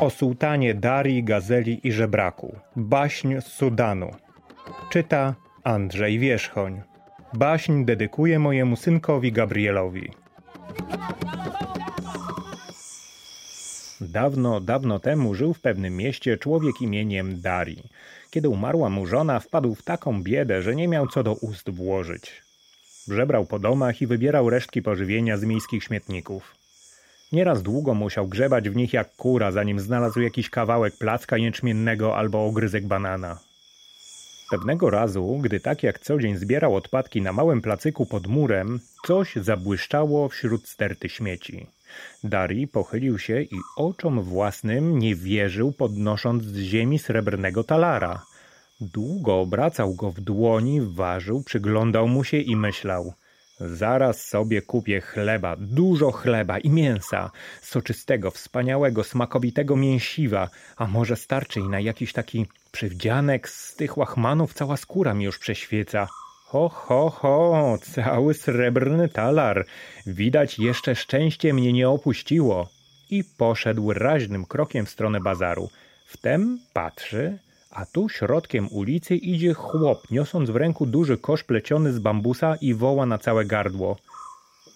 O sułtanie Darii, Gazeli i Żebraku. Baśń z Sudanu. Czyta Andrzej Wierzchoń. Baśń dedykuję mojemu synkowi Gabrielowi. Dawno, dawno temu żył w pewnym mieście człowiek imieniem Dari. Kiedy umarła mu żona, wpadł w taką biedę, że nie miał co do ust włożyć. Żebrał po domach i wybierał resztki pożywienia z miejskich śmietników. Nieraz długo musiał grzebać w nich jak kura, zanim znalazł jakiś kawałek placka jęczmiennego albo ogryzek banana. Pewnego razu, gdy tak jak co dzień zbierał odpadki na małym placyku pod murem, coś zabłyszczało wśród sterty śmieci. Dari pochylił się i oczom własnym nie wierzył, podnosząc z ziemi srebrnego talara. Długo obracał go w dłoni, ważył, przyglądał mu się i myślał – Zaraz sobie kupię chleba, dużo chleba i mięsa, soczystego, wspaniałego, smakowitego mięsiwa, a może starczy i na jakiś taki przywdzianek z tych łachmanów cała skóra mi już prześwieca. Ho, ho, ho, cały srebrny talar. Widać jeszcze szczęście mnie nie opuściło. I poszedł raźnym krokiem w stronę bazaru. Wtem patrzy, a tu środkiem ulicy idzie chłop, niosąc w ręku duży kosz pleciony z bambusa i woła na całe gardło.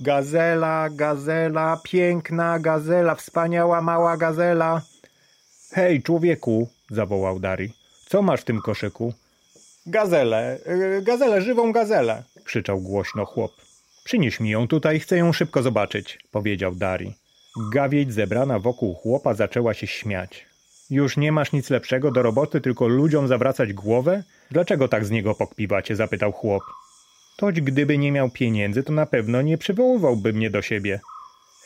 Gazela, gazela, piękna gazela, wspaniała mała gazela. Hej, człowieku, zawołał Dari. Co masz w tym koszyku? Gazelę, y, gazelę, żywą gazelę, krzyczał głośno chłop. Przynieś mi ją tutaj, chcę ją szybko zobaczyć, powiedział Dari. Gawieć zebrana wokół chłopa zaczęła się śmiać. Już nie masz nic lepszego do roboty, tylko ludziom zawracać głowę? Dlaczego tak z niego pokpiwacie? zapytał chłop. Toć gdyby nie miał pieniędzy, to na pewno nie przywoływałby mnie do siebie.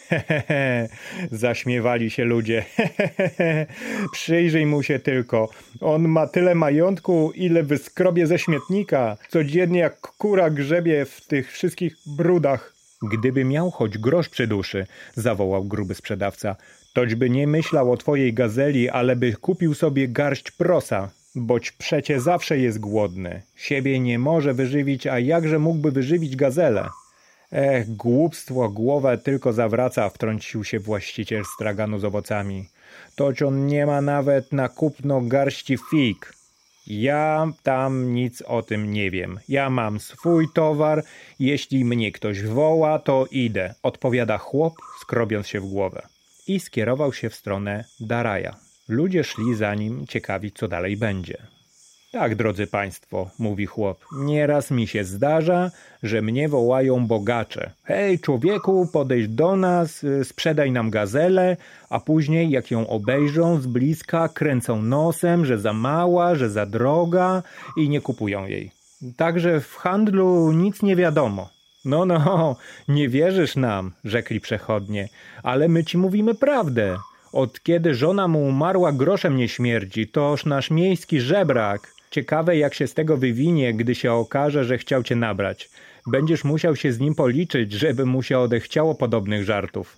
Hehehe, zaśmiewali się ludzie. Hehehe, przyjrzyj mu się tylko. On ma tyle majątku, ile wyskrobie ze śmietnika. Codziennie jak kura grzebie w tych wszystkich brudach. Gdyby miał choć grosz przy duszy, zawołał gruby sprzedawca, toćby nie myślał o twojej gazeli, ale by kupił sobie garść prosa, boć przecie zawsze jest głodny. Siebie nie może wyżywić, a jakże mógłby wyżywić gazelę? Ech, głupstwo, głowę tylko zawraca, wtrącił się właściciel straganu z owocami. Toć on nie ma nawet na kupno garści fig. Ja tam nic o tym nie wiem. Ja mam swój towar. Jeśli mnie ktoś woła, to idę, odpowiada chłop, skrobiąc się w głowę. I skierował się w stronę Daraja. Ludzie szli za nim, ciekawi, co dalej będzie. Tak, drodzy państwo, mówi chłop, nieraz mi się zdarza, że mnie wołają bogacze. Hej, człowieku, podejdź do nas, y, sprzedaj nam gazelę, a później, jak ją obejrzą z bliska, kręcą nosem, że za mała, że za droga i nie kupują jej. Także w handlu nic nie wiadomo. No, no, nie wierzysz nam, rzekli przechodnie, ale my ci mówimy prawdę. Od kiedy żona mu umarła, groszem nie śmierdzi, toż nasz miejski żebrak. Ciekawe, jak się z tego wywinie, gdy się okaże, że chciał cię nabrać. Będziesz musiał się z nim policzyć, żeby mu się odechciało podobnych żartów.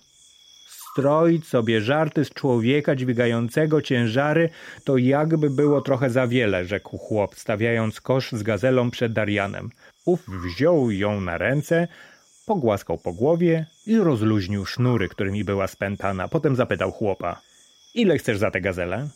Stroić sobie żarty z człowieka dźwigającego ciężary, to jakby było trochę za wiele, rzekł chłop, stawiając kosz z gazelą przed Darianem. Wziął ją na ręce, pogłaskał po głowie i rozluźnił sznury, którymi była spętana. Potem zapytał chłopa. Ile chcesz za tę gazelę?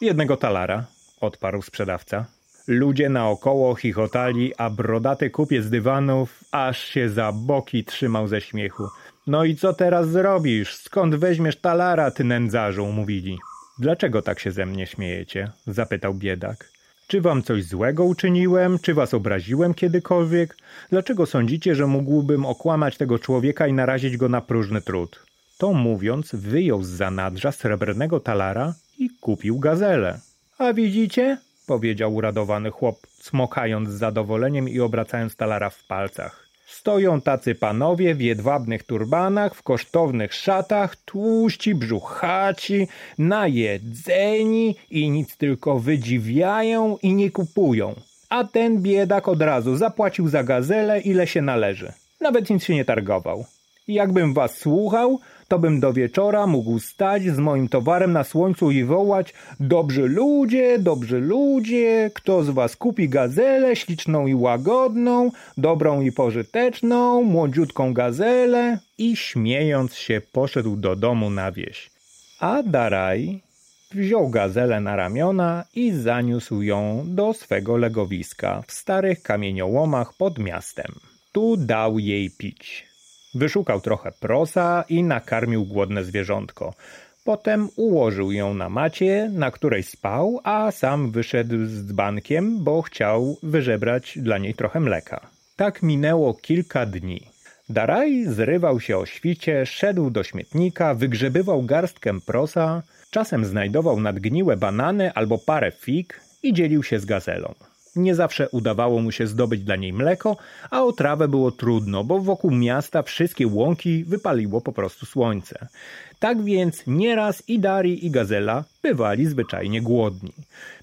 Jednego talara, odparł sprzedawca. Ludzie naokoło chichotali, a brodaty kupiec dywanów aż się za boki trzymał ze śmiechu. No i co teraz zrobisz? Skąd weźmiesz talara, ty nędzarzu? mówili. Dlaczego tak się ze mnie śmiejecie? zapytał biedak. Czy wam coś złego uczyniłem? Czy was obraziłem kiedykolwiek? Dlaczego sądzicie, że mógłbym okłamać tego człowieka i narazić go na próżny trud? To mówiąc, wyjął z zanadrza srebrnego talara i kupił gazelę. A widzicie? powiedział uradowany chłop, smokając z zadowoleniem i obracając talara w palcach. Stoją tacy panowie w jedwabnych turbanach, w kosztownych szatach, tłuści, brzuchaci, najedzeni i nic tylko wydziwiają i nie kupują. A ten biedak od razu zapłacił za gazelę ile się należy. Nawet nic się nie targował. Jakbym was słuchał, to bym do wieczora mógł stać z moim towarem na słońcu i wołać Dobrzy ludzie, dobrzy ludzie, kto z was kupi gazelę śliczną i łagodną, dobrą i pożyteczną, młodziutką gazelę? I śmiejąc się poszedł do domu na wieś. A Daraj wziął gazelę na ramiona i zaniósł ją do swego legowiska w starych kamieniołomach pod miastem. Tu dał jej pić. Wyszukał trochę prosa i nakarmił głodne zwierzątko. Potem ułożył ją na macie, na której spał, a sam wyszedł z dzbankiem, bo chciał wyżebrać dla niej trochę mleka. Tak minęło kilka dni. Daraj zrywał się o świcie, szedł do śmietnika, wygrzebywał garstkę prosa, czasem znajdował nadgniłe banany albo parę fig i dzielił się z gazelą. Nie zawsze udawało mu się zdobyć dla niej mleko, a o trawę było trudno, bo wokół miasta wszystkie łąki wypaliło po prostu słońce. Tak więc nieraz i Dari i Gazela bywali zwyczajnie głodni.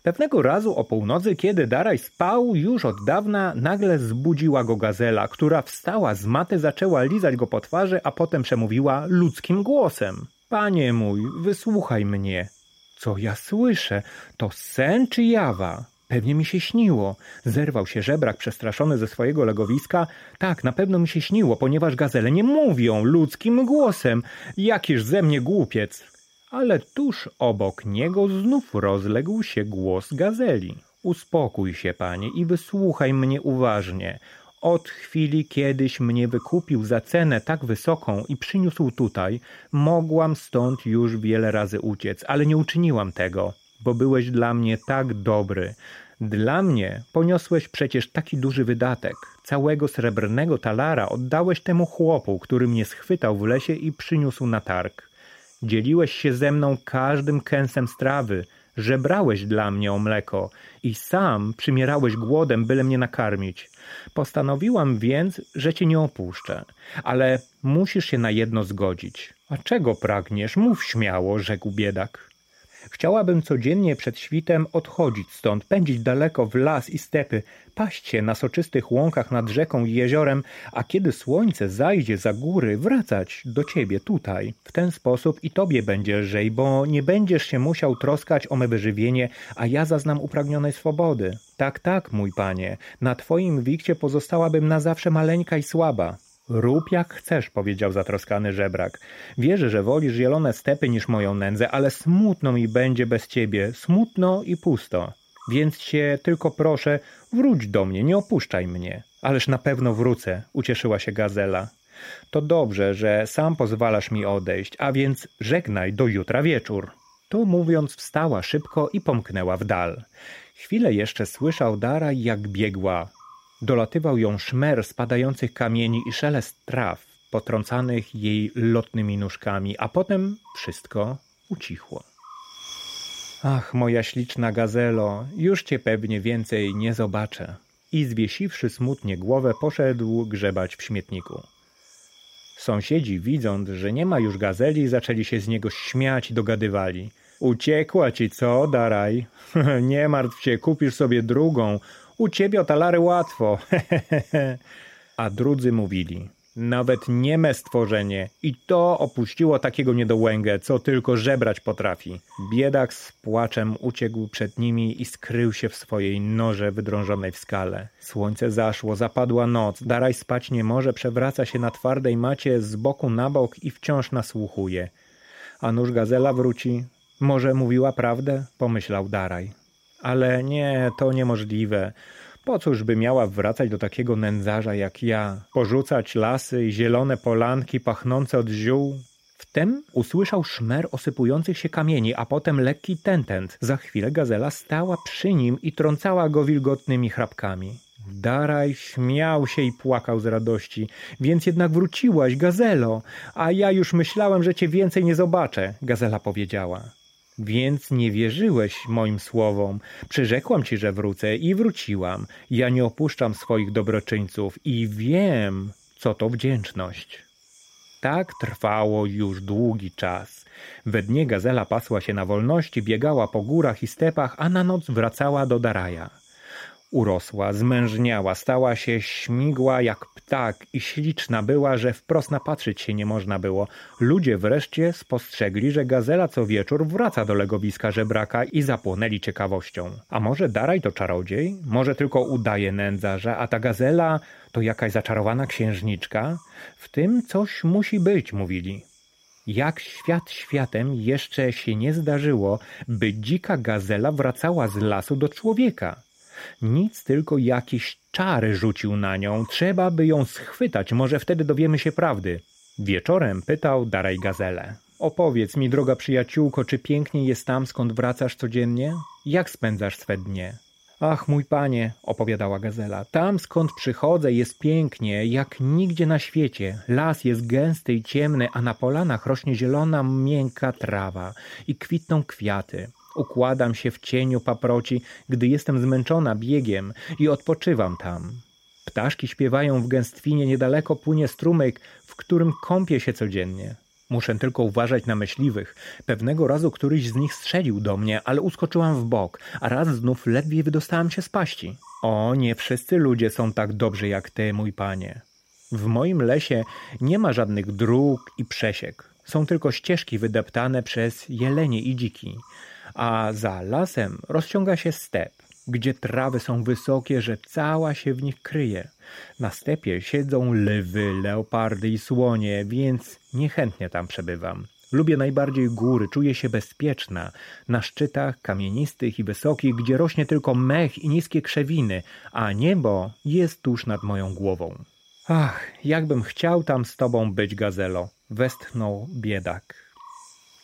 Pewnego razu o północy, kiedy Daraj spał już od dawna, nagle zbudziła go Gazela, która wstała z maty, zaczęła lizać go po twarzy, a potem przemówiła ludzkim głosem. Panie mój, wysłuchaj mnie. Co ja słyszę? To sen czy jawa? Pewnie mi się śniło. Zerwał się żebrak przestraszony ze swojego legowiska. Tak, na pewno mi się śniło, ponieważ gazele nie mówią ludzkim głosem. Jakiż ze mnie głupiec. Ale tuż obok niego znów rozległ się głos gazeli. Uspokój się, panie, i wysłuchaj mnie uważnie. Od chwili, kiedyś mnie wykupił za cenę tak wysoką i przyniósł tutaj, mogłam stąd już wiele razy uciec, ale nie uczyniłam tego bo byłeś dla mnie tak dobry. Dla mnie poniosłeś przecież taki duży wydatek. Całego srebrnego talara oddałeś temu chłopu, który mnie schwytał w lesie i przyniósł na targ. Dzieliłeś się ze mną każdym kęsem strawy, żebrałeś dla mnie o mleko i sam przymierałeś głodem, byle mnie nakarmić. Postanowiłam więc, że cię nie opuszczę, ale musisz się na jedno zgodzić. A czego pragniesz? Mów śmiało, rzekł biedak. Chciałabym codziennie przed świtem odchodzić stąd, pędzić daleko w las i stepy, paść się na soczystych łąkach nad rzeką i jeziorem, a kiedy słońce zajdzie za góry, wracać do ciebie tutaj. W ten sposób i tobie będzie lżej, bo nie będziesz się musiał troskać o me wyżywienie, a ja zaznam upragnionej swobody. Tak, tak, mój panie, na twoim wikcie pozostałabym na zawsze maleńka i słaba. Rób jak chcesz, powiedział zatroskany żebrak. Wierzę, że wolisz zielone stepy niż moją nędzę, ale smutno mi będzie bez ciebie, smutno i pusto. Więc cię tylko proszę, wróć do mnie, nie opuszczaj mnie. Ależ na pewno wrócę, ucieszyła się gazela. To dobrze, że sam pozwalasz mi odejść, a więc żegnaj do jutra wieczór. Tu mówiąc wstała szybko i pomknęła w dal. Chwilę jeszcze słyszał Dara, jak biegła. Dolatywał ją szmer spadających kamieni i szelest traw potrącanych jej lotnymi nóżkami, a potem wszystko ucichło. Ach, moja śliczna gazelo, już cię pewnie więcej nie zobaczę. I zwiesiwszy smutnie głowę, poszedł grzebać w śmietniku. Sąsiedzi, widząc, że nie ma już gazeli, zaczęli się z niego śmiać i dogadywali. Uciekła ci co, Daraj? nie martw się, kupisz sobie drugą. U ciebie o talary łatwo. A drudzy mówili, nawet nieme stworzenie i to opuściło takiego niedołęgę, co tylko żebrać potrafi. Biedak z płaczem uciekł przed nimi i skrył się w swojej noże wydrążonej w skale. Słońce zaszło, zapadła noc, Daraj spać nie może, przewraca się na twardej macie z boku na bok i wciąż nasłuchuje. A nóż gazela wróci. Może mówiła prawdę? Pomyślał Daraj. Ale nie, to niemożliwe. Po cóż by miała wracać do takiego nędzarza jak ja, porzucać lasy i zielone polanki pachnące od ziół? Wtem usłyszał szmer osypujących się kamieni, a potem lekki tentent. Za chwilę gazela stała przy nim i trącała go wilgotnymi chrapkami. Daraj śmiał się i płakał z radości. Więc jednak wróciłaś, gazelo, a ja już myślałem, że cię więcej nie zobaczę, gazela powiedziała. Więc nie wierzyłeś moim słowom. Przyrzekłam ci, że wrócę i wróciłam. Ja nie opuszczam swoich dobroczyńców i wiem, co to wdzięczność. Tak trwało już długi czas. We dnie gazela pasła się na wolności, biegała po górach i stepach, a na noc wracała do Daraja. Urosła, zmężniała, stała się śmigła jak ptak i śliczna była, że wprost napatrzyć się nie można było. Ludzie wreszcie spostrzegli, że gazela co wieczór wraca do legowiska żebraka i zapłonęli ciekawością. A może Daraj to czarodziej? Może tylko udaje nędzarza, a ta gazela to jakaś zaczarowana księżniczka? W tym coś musi być, mówili. Jak świat światem jeszcze się nie zdarzyło, by dzika gazela wracała z lasu do człowieka. Nic tylko jakiś czary rzucił na nią, trzeba by ją schwytać, może wtedy dowiemy się prawdy. Wieczorem pytał Daraj Gazelę. Opowiedz mi, droga przyjaciółko, czy pięknie jest tam, skąd wracasz codziennie? Jak spędzasz swe dnie? Ach, mój panie, opowiadała gazela, tam skąd przychodzę jest pięknie, jak nigdzie na świecie. Las jest gęsty i ciemny, a na polanach rośnie zielona, miękka trawa i kwitną kwiaty. Układam się w cieniu paproci, gdy jestem zmęczona biegiem i odpoczywam tam. Ptaszki śpiewają w gęstwinie, niedaleko płynie strumyk, w którym kąpię się codziennie. Muszę tylko uważać na myśliwych. Pewnego razu któryś z nich strzelił do mnie, ale uskoczyłam w bok, a raz znów ledwie wydostałam się z paści. O, nie wszyscy ludzie są tak dobrzy jak ty, mój panie. W moim lesie nie ma żadnych dróg i przesiek. Są tylko ścieżki wydeptane przez jelenie i dziki, a za lasem rozciąga się step gdzie trawy są wysokie, że cała się w nich kryje. Na stepie siedzą lwy, leopardy i słonie, więc niechętnie tam przebywam. Lubię najbardziej góry, czuję się bezpieczna. Na szczytach kamienistych i wysokich, gdzie rośnie tylko mech i niskie krzewiny, a niebo jest tuż nad moją głową. Ach, jakbym chciał tam z tobą być, gazelo, westchnął biedak.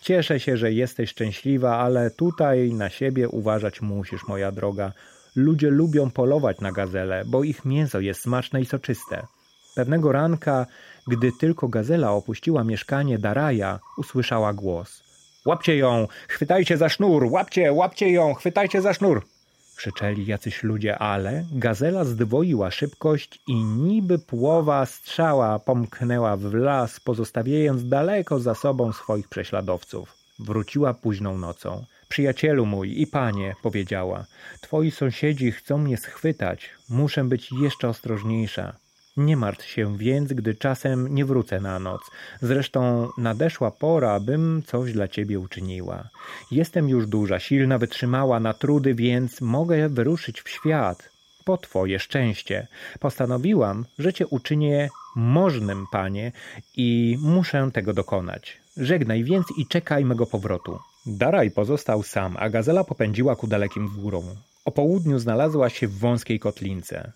Cieszę się, że jesteś szczęśliwa, ale tutaj na siebie uważać musisz, moja droga. Ludzie lubią polować na gazele, bo ich mięso jest smaczne i soczyste. Pewnego ranka, gdy tylko gazela opuściła mieszkanie Daraja, usłyszała głos. Łapcie ją! Chwytajcie za sznur! Łapcie, łapcie ją! Chwytajcie za sznur! Krzyczeli jacyś ludzie, ale gazela zdwoiła szybkość i niby płowa strzała pomknęła w las, pozostawiając daleko za sobą swoich prześladowców. Wróciła późną nocą. Przyjacielu mój i panie, powiedziała, twoi sąsiedzi chcą mnie schwytać, muszę być jeszcze ostrożniejsza. Nie martw się więc, gdy czasem nie wrócę na noc. Zresztą nadeszła pora, bym coś dla ciebie uczyniła. Jestem już duża, silna, wytrzymała na trudy, więc mogę wyruszyć w świat. Po twoje szczęście. Postanowiłam, że cię uczynię możnym, panie, i muszę tego dokonać. Żegnaj więc i czekaj mego powrotu. Daraj pozostał sam, a gazela popędziła ku dalekim górom. O południu znalazła się w wąskiej kotlince.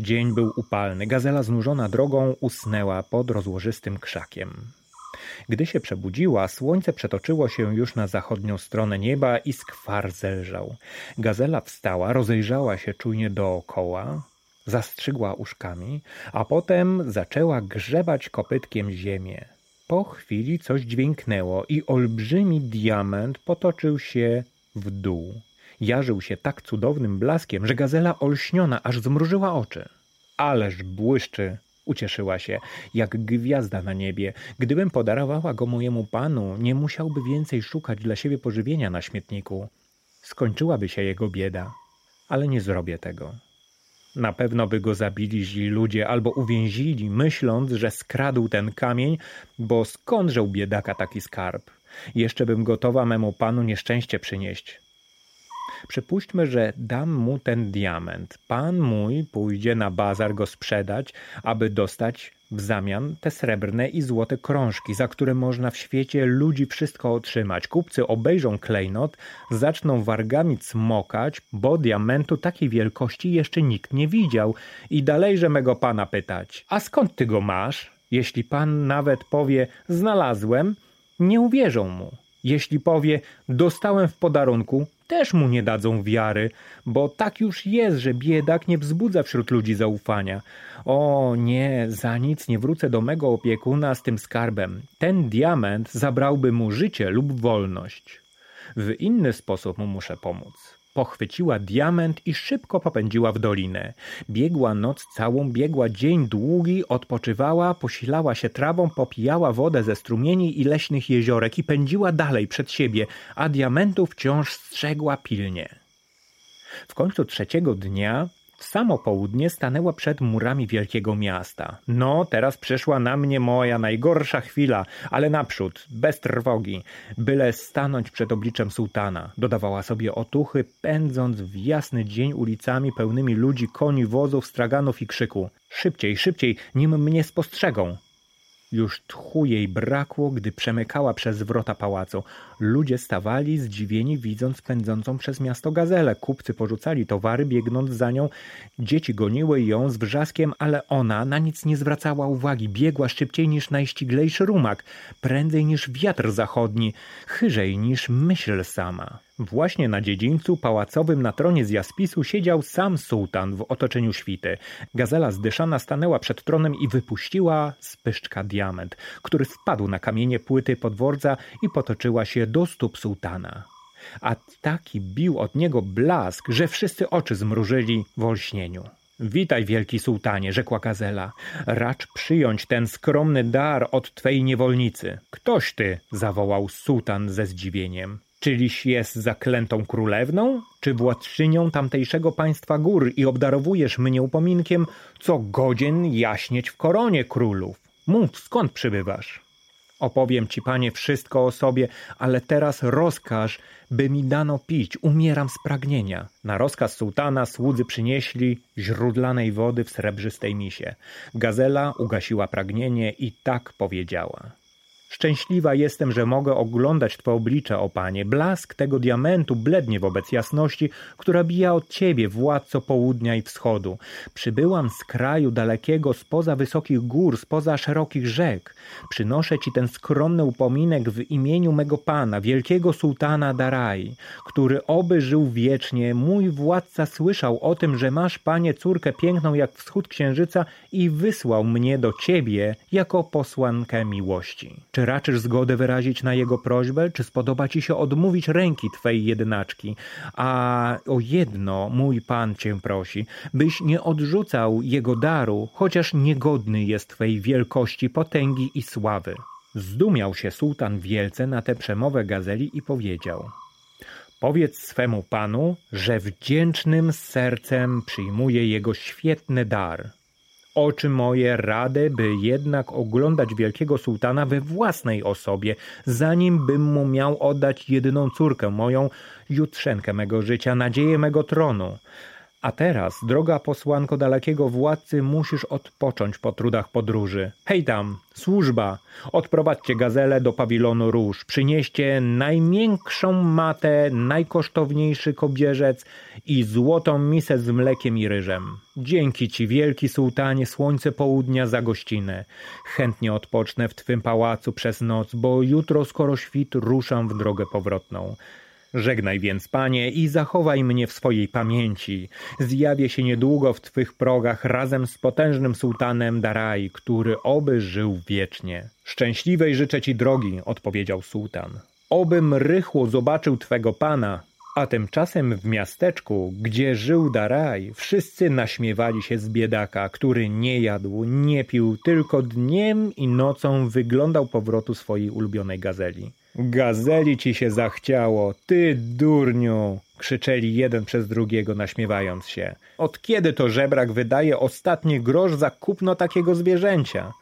Dzień był upalny. Gazela znużona drogą usnęła pod rozłożystym krzakiem. Gdy się przebudziła, słońce przetoczyło się już na zachodnią stronę nieba i skwar zelżał. Gazela wstała, rozejrzała się czujnie dookoła, zastrzygła uszkami, a potem zaczęła grzebać kopytkiem ziemię. Po chwili coś dźwięknęło i olbrzymi diament potoczył się w dół jarzył się tak cudownym blaskiem, że gazela olśniona aż zmrużyła oczy. Ależ błyszczy, ucieszyła się, jak gwiazda na niebie. Gdybym podarowała go mojemu panu, nie musiałby więcej szukać dla siebie pożywienia na śmietniku. Skończyłaby się jego bieda, ale nie zrobię tego. Na pewno by go zabili źli ludzie albo uwięzili, myśląc, że skradł ten kamień, bo skądże u biedaka taki skarb? Jeszcze bym gotowa memu panu nieszczęście przynieść. Przypuśćmy, że dam mu ten diament. Pan mój pójdzie na bazar go sprzedać, aby dostać w zamian te srebrne i złote krążki, za które można w świecie ludzi wszystko otrzymać. Kupcy obejrzą klejnot, zaczną wargami cmokać, bo diamentu takiej wielkości jeszcze nikt nie widział. I dalejże mego pana pytać, a skąd ty go masz? Jeśli pan nawet powie, znalazłem, nie uwierzą mu. Jeśli powie, dostałem w podarunku, też mu nie dadzą wiary, bo tak już jest, że biedak nie wzbudza wśród ludzi zaufania. O nie, za nic nie wrócę do mego opiekuna z tym skarbem. Ten diament zabrałby mu życie lub wolność. W inny sposób mu muszę pomóc. Pochwyciła diament i szybko popędziła w dolinę. Biegła noc całą, biegła dzień długi, odpoczywała, posilała się trawą, popijała wodę ze strumieni i leśnych jeziorek i pędziła dalej przed siebie, a diamentu wciąż strzegła pilnie. W końcu trzeciego dnia w samo południe stanęła przed murami wielkiego miasta. No, teraz przyszła na mnie moja najgorsza chwila, ale naprzód, bez trwogi, byle stanąć przed obliczem sułtana. Dodawała sobie otuchy, pędząc w jasny dzień ulicami pełnymi ludzi, koni, wozów, straganów i krzyku. Szybciej, szybciej, nim mnie spostrzegą. Już tchu jej brakło, gdy przemykała przez wrota pałacu. Ludzie stawali zdziwieni, widząc pędzącą przez miasto gazelę. Kupcy porzucali towary, biegnąc za nią. Dzieci goniły ją z wrzaskiem, ale ona na nic nie zwracała uwagi. Biegła szybciej niż najściglejszy rumak, prędzej niż wiatr zachodni, chyżej niż myśl sama. Właśnie na dziedzińcu pałacowym na tronie z jaspisu siedział sam sułtan w otoczeniu świty. Gazela zdyszana stanęła przed tronem i wypuściła z pyszczka diament, który spadł na kamienie płyty podwordza i potoczyła się do stóp sułtana. A taki bił od niego blask, że wszyscy oczy zmrużyli w olśnieniu. Witaj, wielki sułtanie, rzekła Gazela. Racz przyjąć ten skromny dar od twej niewolnicy. Ktoś ty, zawołał sułtan ze zdziwieniem. Czyliś jest zaklętą królewną, czy władczynią tamtejszego państwa gór i obdarowujesz mnie upominkiem, co godzien jaśnieć w koronie królów? Mów, skąd przybywasz? Opowiem ci, panie, wszystko o sobie, ale teraz rozkaż, by mi dano pić. Umieram z pragnienia. Na rozkaz sułtana słudzy przynieśli źródlanej wody w srebrzystej misie. Gazela ugasiła pragnienie i tak powiedziała. Szczęśliwa jestem, że mogę oglądać Twe oblicze, o Panie. Blask tego diamentu blednie wobec jasności, która bija od Ciebie, władco południa i wschodu. Przybyłam z kraju dalekiego, spoza wysokich gór, spoza szerokich rzek. Przynoszę Ci ten skromny upominek w imieniu mego Pana, wielkiego sułtana Daraj, który oby żył wiecznie. Mój władca słyszał o tym, że masz, Panie, córkę piękną jak wschód księżyca i wysłał mnie do Ciebie jako posłankę miłości. Czy raczysz zgodę wyrazić na jego prośbę, czy spodoba ci się odmówić ręki twej jednaczki? A o jedno mój pan cię prosi, byś nie odrzucał jego daru, chociaż niegodny jest twej wielkości, potęgi i sławy. Zdumiał się sułtan wielce na tę przemowę gazeli i powiedział – Powiedz swemu panu, że wdzięcznym sercem przyjmuje jego świetny dar oczy moje radę, by jednak oglądać wielkiego sułtana we własnej osobie, zanim bym mu miał oddać jedyną córkę moją, jutrzenkę mego życia, nadzieję mego tronu. A teraz, droga posłanko dalekiego władcy, musisz odpocząć po trudach podróży. Hej tam, służba! Odprowadźcie gazelę do pawilonu róż. Przynieście najmiększą matę, najkosztowniejszy kobierzec i złotą misę z mlekiem i ryżem. Dzięki ci, wielki sułtanie, słońce południa za gościnę. Chętnie odpocznę w twym pałacu przez noc, bo jutro skoro świt ruszam w drogę powrotną. Żegnaj więc, panie, i zachowaj mnie w swojej pamięci. Zjawię się niedługo w twych progach razem z potężnym sułtanem Daraj, który oby żył wiecznie. Szczęśliwej życzę ci drogi, odpowiedział sułtan. Obym rychło zobaczył twego pana, a tymczasem w miasteczku, gdzie żył Daraj, wszyscy naśmiewali się z biedaka, który nie jadł, nie pił, tylko dniem i nocą wyglądał powrotu swojej ulubionej gazeli. Gazeli ci się zachciało, ty durniu! krzyczeli jeden przez drugiego, naśmiewając się. Od kiedy to żebrak wydaje ostatni grosz za kupno takiego zwierzęcia?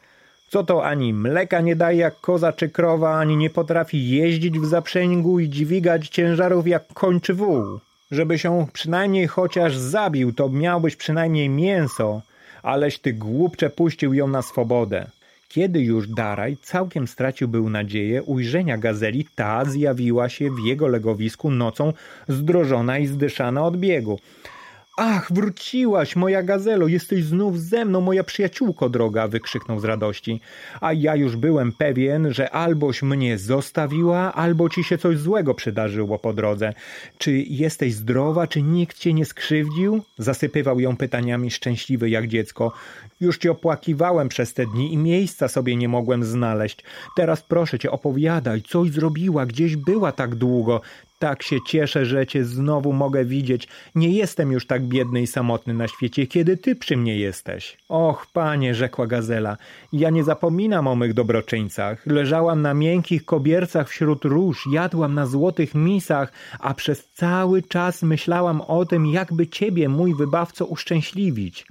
Co to ani mleka nie daje jak koza czy krowa, ani nie potrafi jeździć w zaprzęgu i dźwigać ciężarów jak koń czy wół. Żeby się przynajmniej chociaż zabił, to miałbyś przynajmniej mięso, aleś ty głupcze puścił ją na swobodę. Kiedy już Daraj całkiem stracił był nadzieję ujrzenia gazeli, ta zjawiła się w jego legowisku nocą zdrożona i zdyszana od biegu. Ach, wróciłaś, moja gazelo, jesteś znów ze mną, moja przyjaciółko droga, wykrzyknął z radości. A ja już byłem pewien, że alboś mnie zostawiła, albo ci się coś złego przydarzyło po drodze. Czy jesteś zdrowa, czy nikt cię nie skrzywdził? Zasypywał ją pytaniami szczęśliwy jak dziecko. Już cię opłakiwałem przez te dni i miejsca sobie nie mogłem znaleźć. Teraz proszę cię, opowiadaj, coś zrobiła, gdzieś była tak długo. Tak się cieszę, że cię znowu mogę widzieć. Nie jestem już tak biedny i samotny na świecie, kiedy ty przy mnie jesteś. Och, panie, rzekła gazela, ja nie zapominam o mych dobroczyńcach. Leżałam na miękkich kobiercach wśród róż, jadłam na złotych misach, a przez cały czas myślałam o tym, jakby ciebie, mój wybawco, uszczęśliwić.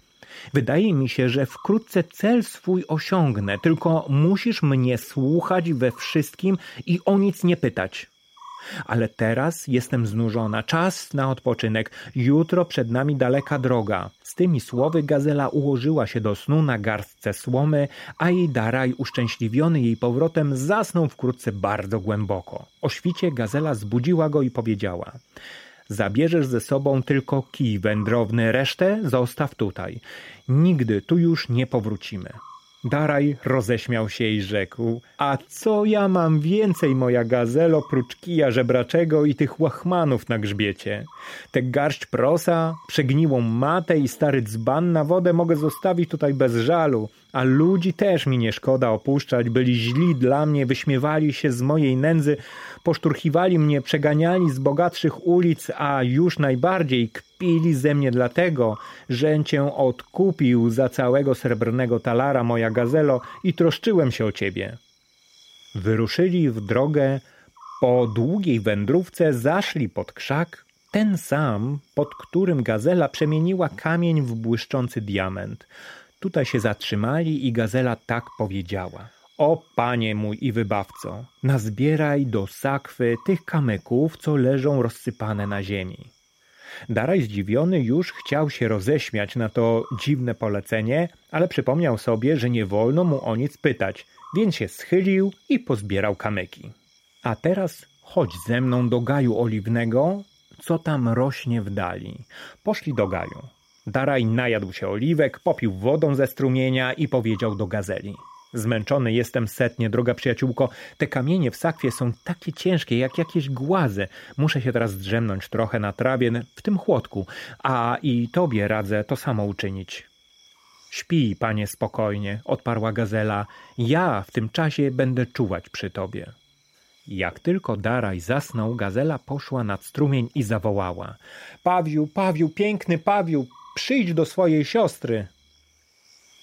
Wydaje mi się, że wkrótce cel swój osiągnę, tylko musisz mnie słuchać we wszystkim i o nic nie pytać. Ale teraz jestem znużona, czas na odpoczynek. Jutro przed nami daleka droga. Z tymi słowy gazela ułożyła się do snu na garstce słomy, a jej daraj, uszczęśliwiony jej powrotem, zasnął wkrótce bardzo głęboko. O świcie gazela zbudziła go i powiedziała: Zabierzesz ze sobą tylko kij wędrowny, resztę zostaw tutaj. Nigdy tu już nie powrócimy. Daraj roześmiał się i rzekł: A co ja mam więcej, moja gazelo, prócz kija żebraczego i tych łachmanów na grzbiecie? Tę garść prosa, przegniłą matę i stary dzban na wodę mogę zostawić tutaj bez żalu, a ludzi też mi nie szkoda opuszczać, byli źli dla mnie, wyśmiewali się z mojej nędzy, poszturchiwali mnie, przeganiali z bogatszych ulic, a już najbardziej kpili ze mnie dlatego, że cię odkupił za całego srebrnego talara, moja gazelo, i troszczyłem się o ciebie. Wyruszyli w drogę, po długiej wędrówce zaszli pod krzak, ten sam, pod którym gazela przemieniła kamień w błyszczący diament. Tutaj się zatrzymali i gazela tak powiedziała. O panie mój i wybawco, nazbieraj do sakwy tych kamyków, co leżą rozsypane na ziemi. Daraj zdziwiony już chciał się roześmiać na to dziwne polecenie, ale przypomniał sobie, że nie wolno mu o nic pytać, więc się schylił i pozbierał kamyki. A teraz chodź ze mną do gaju oliwnego, co tam rośnie w dali. Poszli do gaju. Daraj najadł się oliwek, popił wodą ze strumienia i powiedział do gazeli. Zmęczony jestem setnie, droga przyjaciółko. Te kamienie w sakwie są takie ciężkie, jak jakieś głazy. Muszę się teraz drzemnąć trochę na trawie, w tym chłodku, a i tobie radzę to samo uczynić. Śpij, panie, spokojnie, odparła gazela. Ja w tym czasie będę czuwać przy tobie. Jak tylko Daraj zasnął, gazela poszła nad strumień i zawołała. Pawiu, Pawiu, piękny Pawiu, przyjdź do swojej siostry.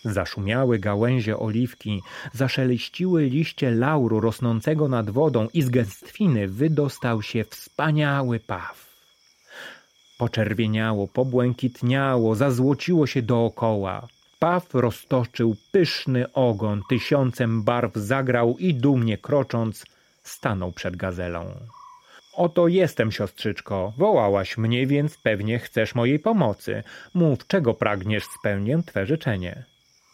Zaszumiały gałęzie oliwki, zaszeleściły liście lauru rosnącego nad wodą i z gęstwiny wydostał się wspaniały paw. Poczerwieniało, pobłękitniało, zazłociło się dookoła. Paw roztoczył pyszny ogon, tysiącem barw zagrał i dumnie krocząc stanął przed gazelą. Oto jestem, siostrzyczko. Wołałaś mnie, więc pewnie chcesz mojej pomocy. Mów, czego pragniesz, spełnię twe życzenie.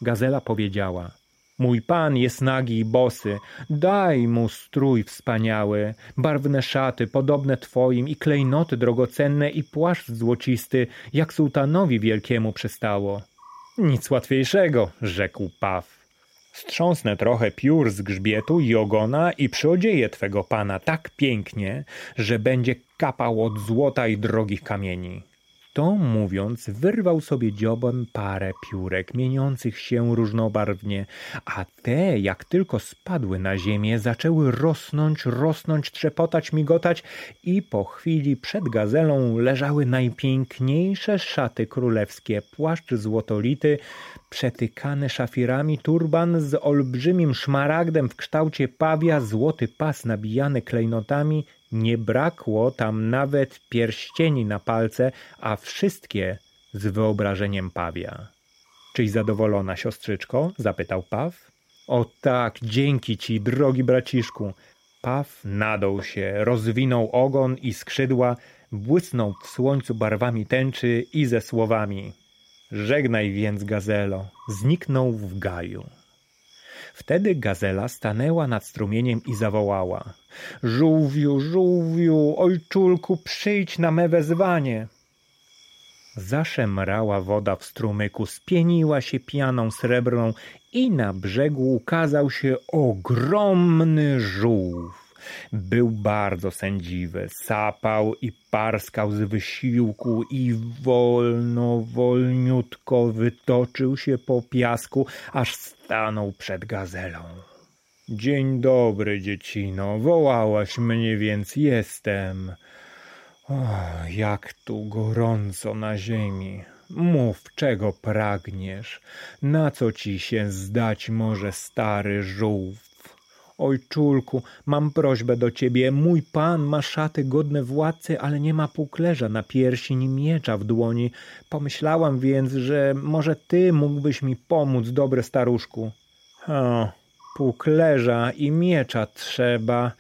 Gazela powiedziała: Mój pan jest nagi i bosy, daj mu strój wspaniały, barwne szaty podobne twoim i klejnoty drogocenne i płaszcz złocisty, jak sułtanowi wielkiemu przystało. Nic łatwiejszego, rzekł Paw. Strząsnę trochę piór z grzbietu i ogona i przyodzieję twego pana tak pięknie, że będzie kapał od złota i drogich kamieni. To mówiąc, wyrwał sobie dziobem parę piórek, mieniących się różnobarwnie, a te, jak tylko spadły na ziemię, zaczęły rosnąć, rosnąć, trzepotać, migotać i po chwili przed gazelą leżały najpiękniejsze szaty królewskie, płaszcz złotolity, przetykany szafirami, turban z olbrzymim szmaragdem w kształcie pawia, złoty pas nabijany klejnotami, nie brakło tam nawet pierścieni na palce, a wszystkie z wyobrażeniem pawia. Czyś zadowolona, siostrzyczko? zapytał Paw. O tak, dzięki ci, drogi braciszku. Paw nadął się, rozwinął ogon i skrzydła, błysnął w słońcu barwami tęczy i ze słowami Żegnaj więc, gazelo, zniknął w gaju. Wtedy gazela stanęła nad strumieniem i zawołała: Żółwiu, żółwiu, ojczulku, przyjdź na me wezwanie. Zaszemrała woda w strumyku, spieniła się pianą srebrną i na brzegu ukazał się ogromny żółw. Był bardzo sędziwy, sapał i parskał z wysiłku i wolno, wolniutko wytoczył się po piasku, aż stanął przed gazelą. Dzień dobry, dziecino, wołałaś mnie, więc jestem. O, jak tu gorąco na ziemi. Mów, czego pragniesz, na co ci się zdać może stary żółw. Ojczulku, mam prośbę do ciebie. Mój pan ma szaty godne władcy, ale nie ma półklerza na piersi ni miecza w dłoni. Pomyślałam więc, że może ty mógłbyś mi pomóc, dobry staruszku. O, półklerza i miecza trzeba.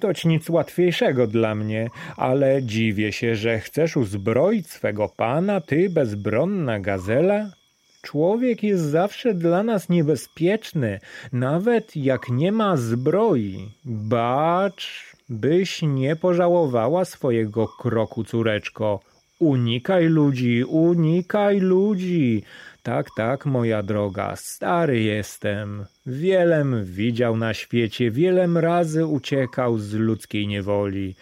toć nic łatwiejszego dla mnie, ale dziwię się, że chcesz uzbroić swego pana, ty bezbronna gazela? Człowiek jest zawsze dla nas niebezpieczny, nawet jak nie ma zbroi. Bacz, byś nie pożałowała swojego kroku, córeczko. Unikaj ludzi, unikaj ludzi. Tak, tak, moja droga, stary jestem. Wielem widział na świecie, wielem razy uciekał z ludzkiej niewoli.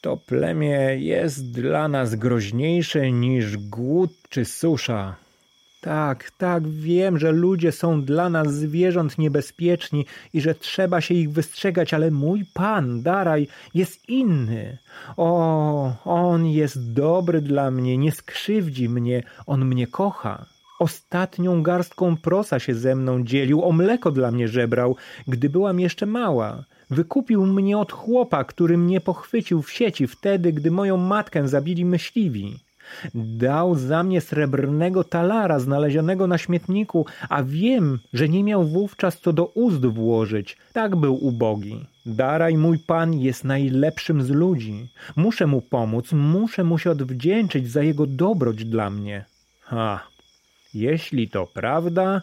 To plemię jest dla nas groźniejsze niż głód czy susza. Tak, tak, wiem, że ludzie są dla nas zwierząt niebezpieczni i że trzeba się ich wystrzegać, ale mój pan, Daraj, jest inny. O, on jest dobry dla mnie, nie skrzywdzi mnie, on mnie kocha. Ostatnią garstką prosa się ze mną dzielił, o mleko dla mnie żebrał, gdy byłam jeszcze mała. Wykupił mnie od chłopa, który mnie pochwycił w sieci wtedy, gdy moją matkę zabili myśliwi. Dał za mnie srebrnego talara znalezionego na śmietniku, a wiem, że nie miał wówczas co do ust włożyć. Tak był ubogi. Daraj, mój pan, jest najlepszym z ludzi. Muszę mu pomóc, muszę mu się odwdzięczyć za jego dobroć dla mnie. Ha, jeśli to prawda,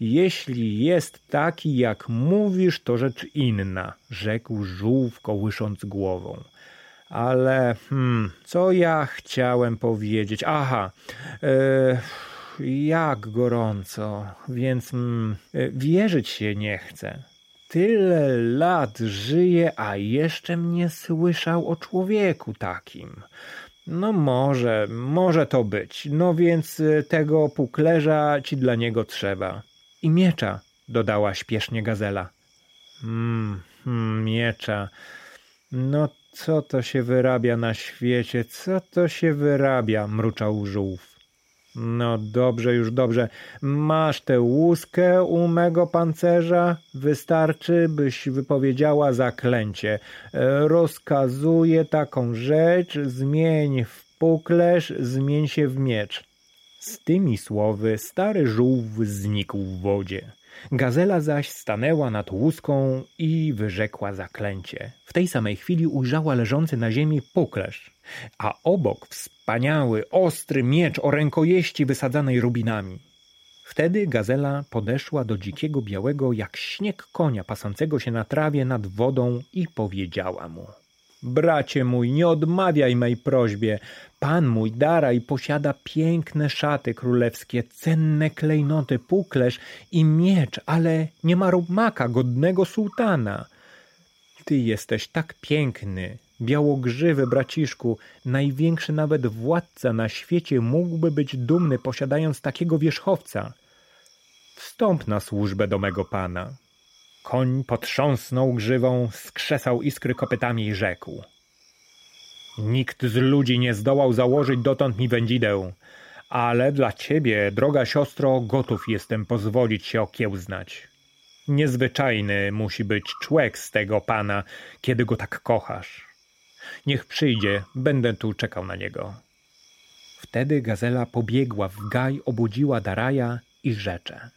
jeśli jest taki, jak mówisz, to rzecz inna, rzekł żółw kołysząc głową. Ale hmm, co ja chciałem powiedzieć? Aha, e, jak gorąco, więc mm, wierzyć się nie chcę. Tyle lat żyję, a jeszcze mnie słyszał o człowieku takim. No może, może to być. No więc e, tego puklerza ci dla niego trzeba. I miecza, dodała śpiesznie gazela. Hmm miecza. No co to się wyrabia na świecie? Co to się wyrabia? mruczał żółw. No dobrze, już dobrze. Masz tę łuskę u mego pancerza? Wystarczy, byś wypowiedziała zaklęcie. Rozkazuję taką rzecz, zmień w puklerz, zmień się w miecz. Z tymi słowy stary żółw znikł w wodzie. Gazela zaś stanęła nad łuską i wyrzekła zaklęcie. W tej samej chwili ujrzała leżący na ziemi puklerz, a obok wspaniały, ostry miecz o rękojeści wysadzanej rubinami. Wtedy gazela podeszła do dzikiego białego jak śnieg konia pasącego się na trawie nad wodą i powiedziała mu – Bracie mój, nie odmawiaj mej prośbie. Pan mój Daraj posiada piękne szaty królewskie, cenne klejnoty, puklerz i miecz, ale nie ma rumaka godnego sułtana. Ty jesteś tak piękny, białogrzywy braciszku, największy nawet władca na świecie mógłby być dumny posiadając takiego wierzchowca. Wstąp na służbę do mego pana. Koń potrząsnął grzywą, skrzesał iskry kopytami i rzekł. Nikt z ludzi nie zdołał założyć dotąd mi wędzideł, ale dla ciebie, droga siostro, gotów jestem pozwolić się okiełznać. Niezwyczajny musi być człek z tego pana, kiedy go tak kochasz. Niech przyjdzie, będę tu czekał na niego. Wtedy gazela pobiegła w gaj, obudziła Daraja i rzecze.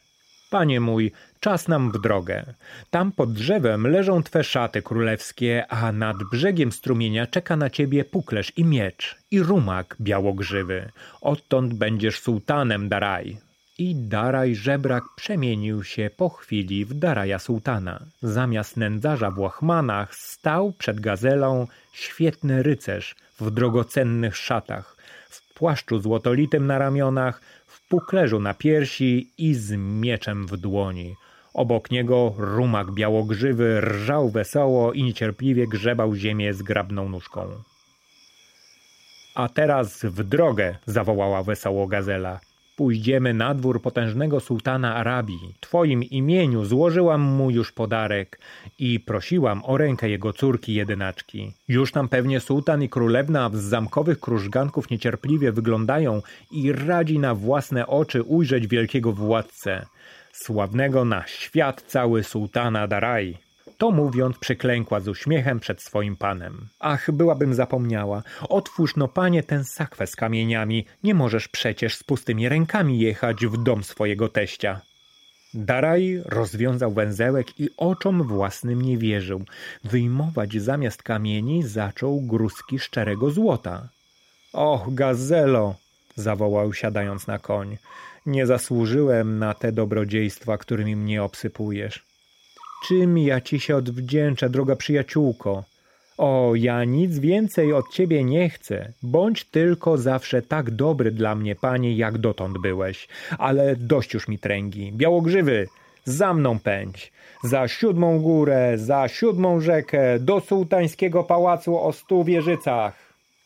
Panie mój, czas nam w drogę. Tam pod drzewem leżą twe szaty królewskie, a nad brzegiem strumienia czeka na ciebie puklerz i miecz i rumak białogrzywy. Odtąd będziesz sułtanem Daraj. I Daraj żebrak przemienił się po chwili w Daraja sułtana. Zamiast nędzarza w łachmanach stał przed gazelą świetny rycerz w drogocennych szatach, w płaszczu złotolitym na ramionach, puklerzu na piersi i z mieczem w dłoni. Obok niego rumak białogrzywy rżał wesoło i niecierpliwie grzebał ziemię zgrabną nóżką. A teraz w drogę, zawołała wesoło gazela. Pójdziemy na dwór potężnego sułtana Arabii. Twoim imieniu złożyłam mu już podarek i prosiłam o rękę jego córki jedynaczki. Już tam pewnie sułtan i królewna z zamkowych krużganków niecierpliwie wyglądają i radzi na własne oczy ujrzeć wielkiego władcę, sławnego na świat cały sułtana Daraj. To mówiąc, przyklękła z uśmiechem przed swoim panem. Ach, byłabym zapomniała. Otwórz no, panie, ten sakwę z kamieniami. Nie możesz przecież z pustymi rękami jechać w dom swojego teścia. Daraj rozwiązał węzełek i oczom własnym nie wierzył. Wyjmować zamiast kamieni zaczął gruski szczerego złota. Och, gazelo! zawołał siadając na koń. Nie zasłużyłem na te dobrodziejstwa, którymi mnie obsypujesz. Czym ja ci się odwdzięczę, droga przyjaciółko? O, ja nic więcej od ciebie nie chcę. Bądź tylko zawsze tak dobry dla mnie, panie, jak dotąd byłeś. Ale dość już mi tręgi. Białogrzywy, za mną pędź. Za siódmą górę, za siódmą rzekę, do sułtańskiego pałacu o stu wieżycach.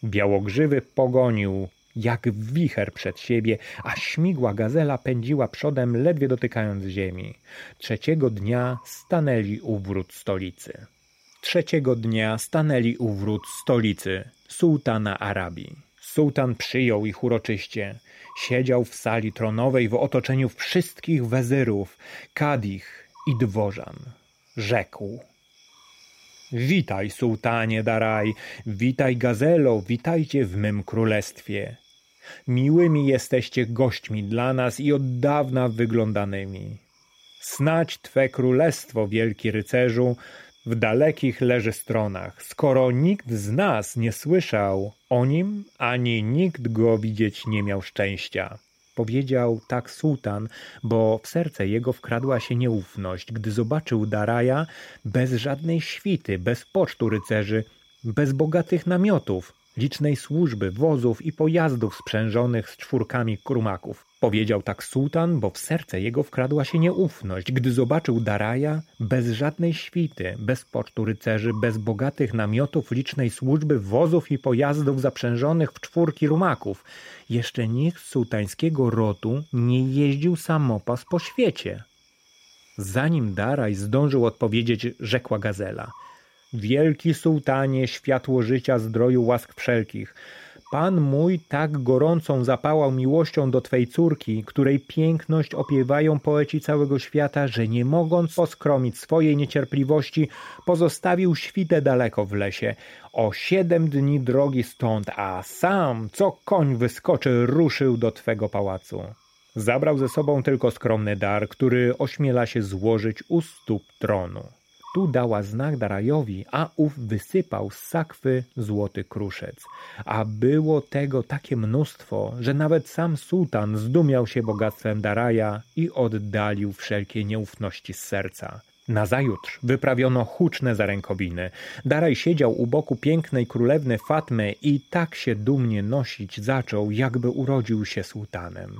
Białogrzywy pogonił, jak wicher przed siebie, a śmigła gazela pędziła przodem, ledwie dotykając ziemi. Trzeciego dnia stanęli u wrót stolicy. Trzeciego dnia stanęli u wrót stolicy, sułtana Arabii. Sułtan przyjął ich uroczyście. Siedział w sali tronowej w otoczeniu wszystkich wezyrów, kadich i dworzan. Rzekł. Witaj, sułtanie Daraj, witaj gazelo, witajcie w mym królestwie. Miłymi jesteście gośćmi dla nas i od dawna wyglądanymi. Snać Twe królestwo, wielki rycerzu, w dalekich leży stronach, skoro nikt z nas nie słyszał o nim, ani nikt go widzieć nie miał szczęścia. Powiedział tak sułtan, bo w serce jego wkradła się nieufność, gdy zobaczył Daraja bez żadnej świty, bez pocztu rycerzy, bez bogatych namiotów, licznej służby, wozów i pojazdów sprzężonych z czwórkami krumaków. Powiedział tak sułtan, bo w serce jego wkradła się nieufność, gdy zobaczył Daraja bez żadnej świty, bez pocztu rycerzy, bez bogatych namiotów, licznej służby, wozów i pojazdów zaprzężonych w czwórki rumaków. Jeszcze nikt z sułtańskiego rotu nie jeździł samopas po świecie. Zanim Daraj zdążył odpowiedzieć, rzekła Gazela – Wielki sułtanie, światło życia, zdroju, łask wszelkich. Pan mój tak gorącą zapałał miłością do Twej córki, której piękność opiewają poeci całego świata, że nie mogąc poskromić swojej niecierpliwości, pozostawił świtę daleko w lesie, o siedem dni drogi stąd, a sam, co koń wyskoczy, ruszył do Twego pałacu. Zabrał ze sobą tylko skromny dar, który ośmiela się złożyć u stóp tronu. Tu dała znak Darajowi, a ów wysypał z sakwy złoty kruszec. A było tego takie mnóstwo, że nawet sam sułtan zdumiał się bogactwem Daraja i oddalił wszelkie nieufności z serca. Nazajutrz wyprawiono huczne zarękowiny. Daraj siedział u boku pięknej królewny Fatmy i tak się dumnie nosić zaczął, jakby urodził się sułtanem.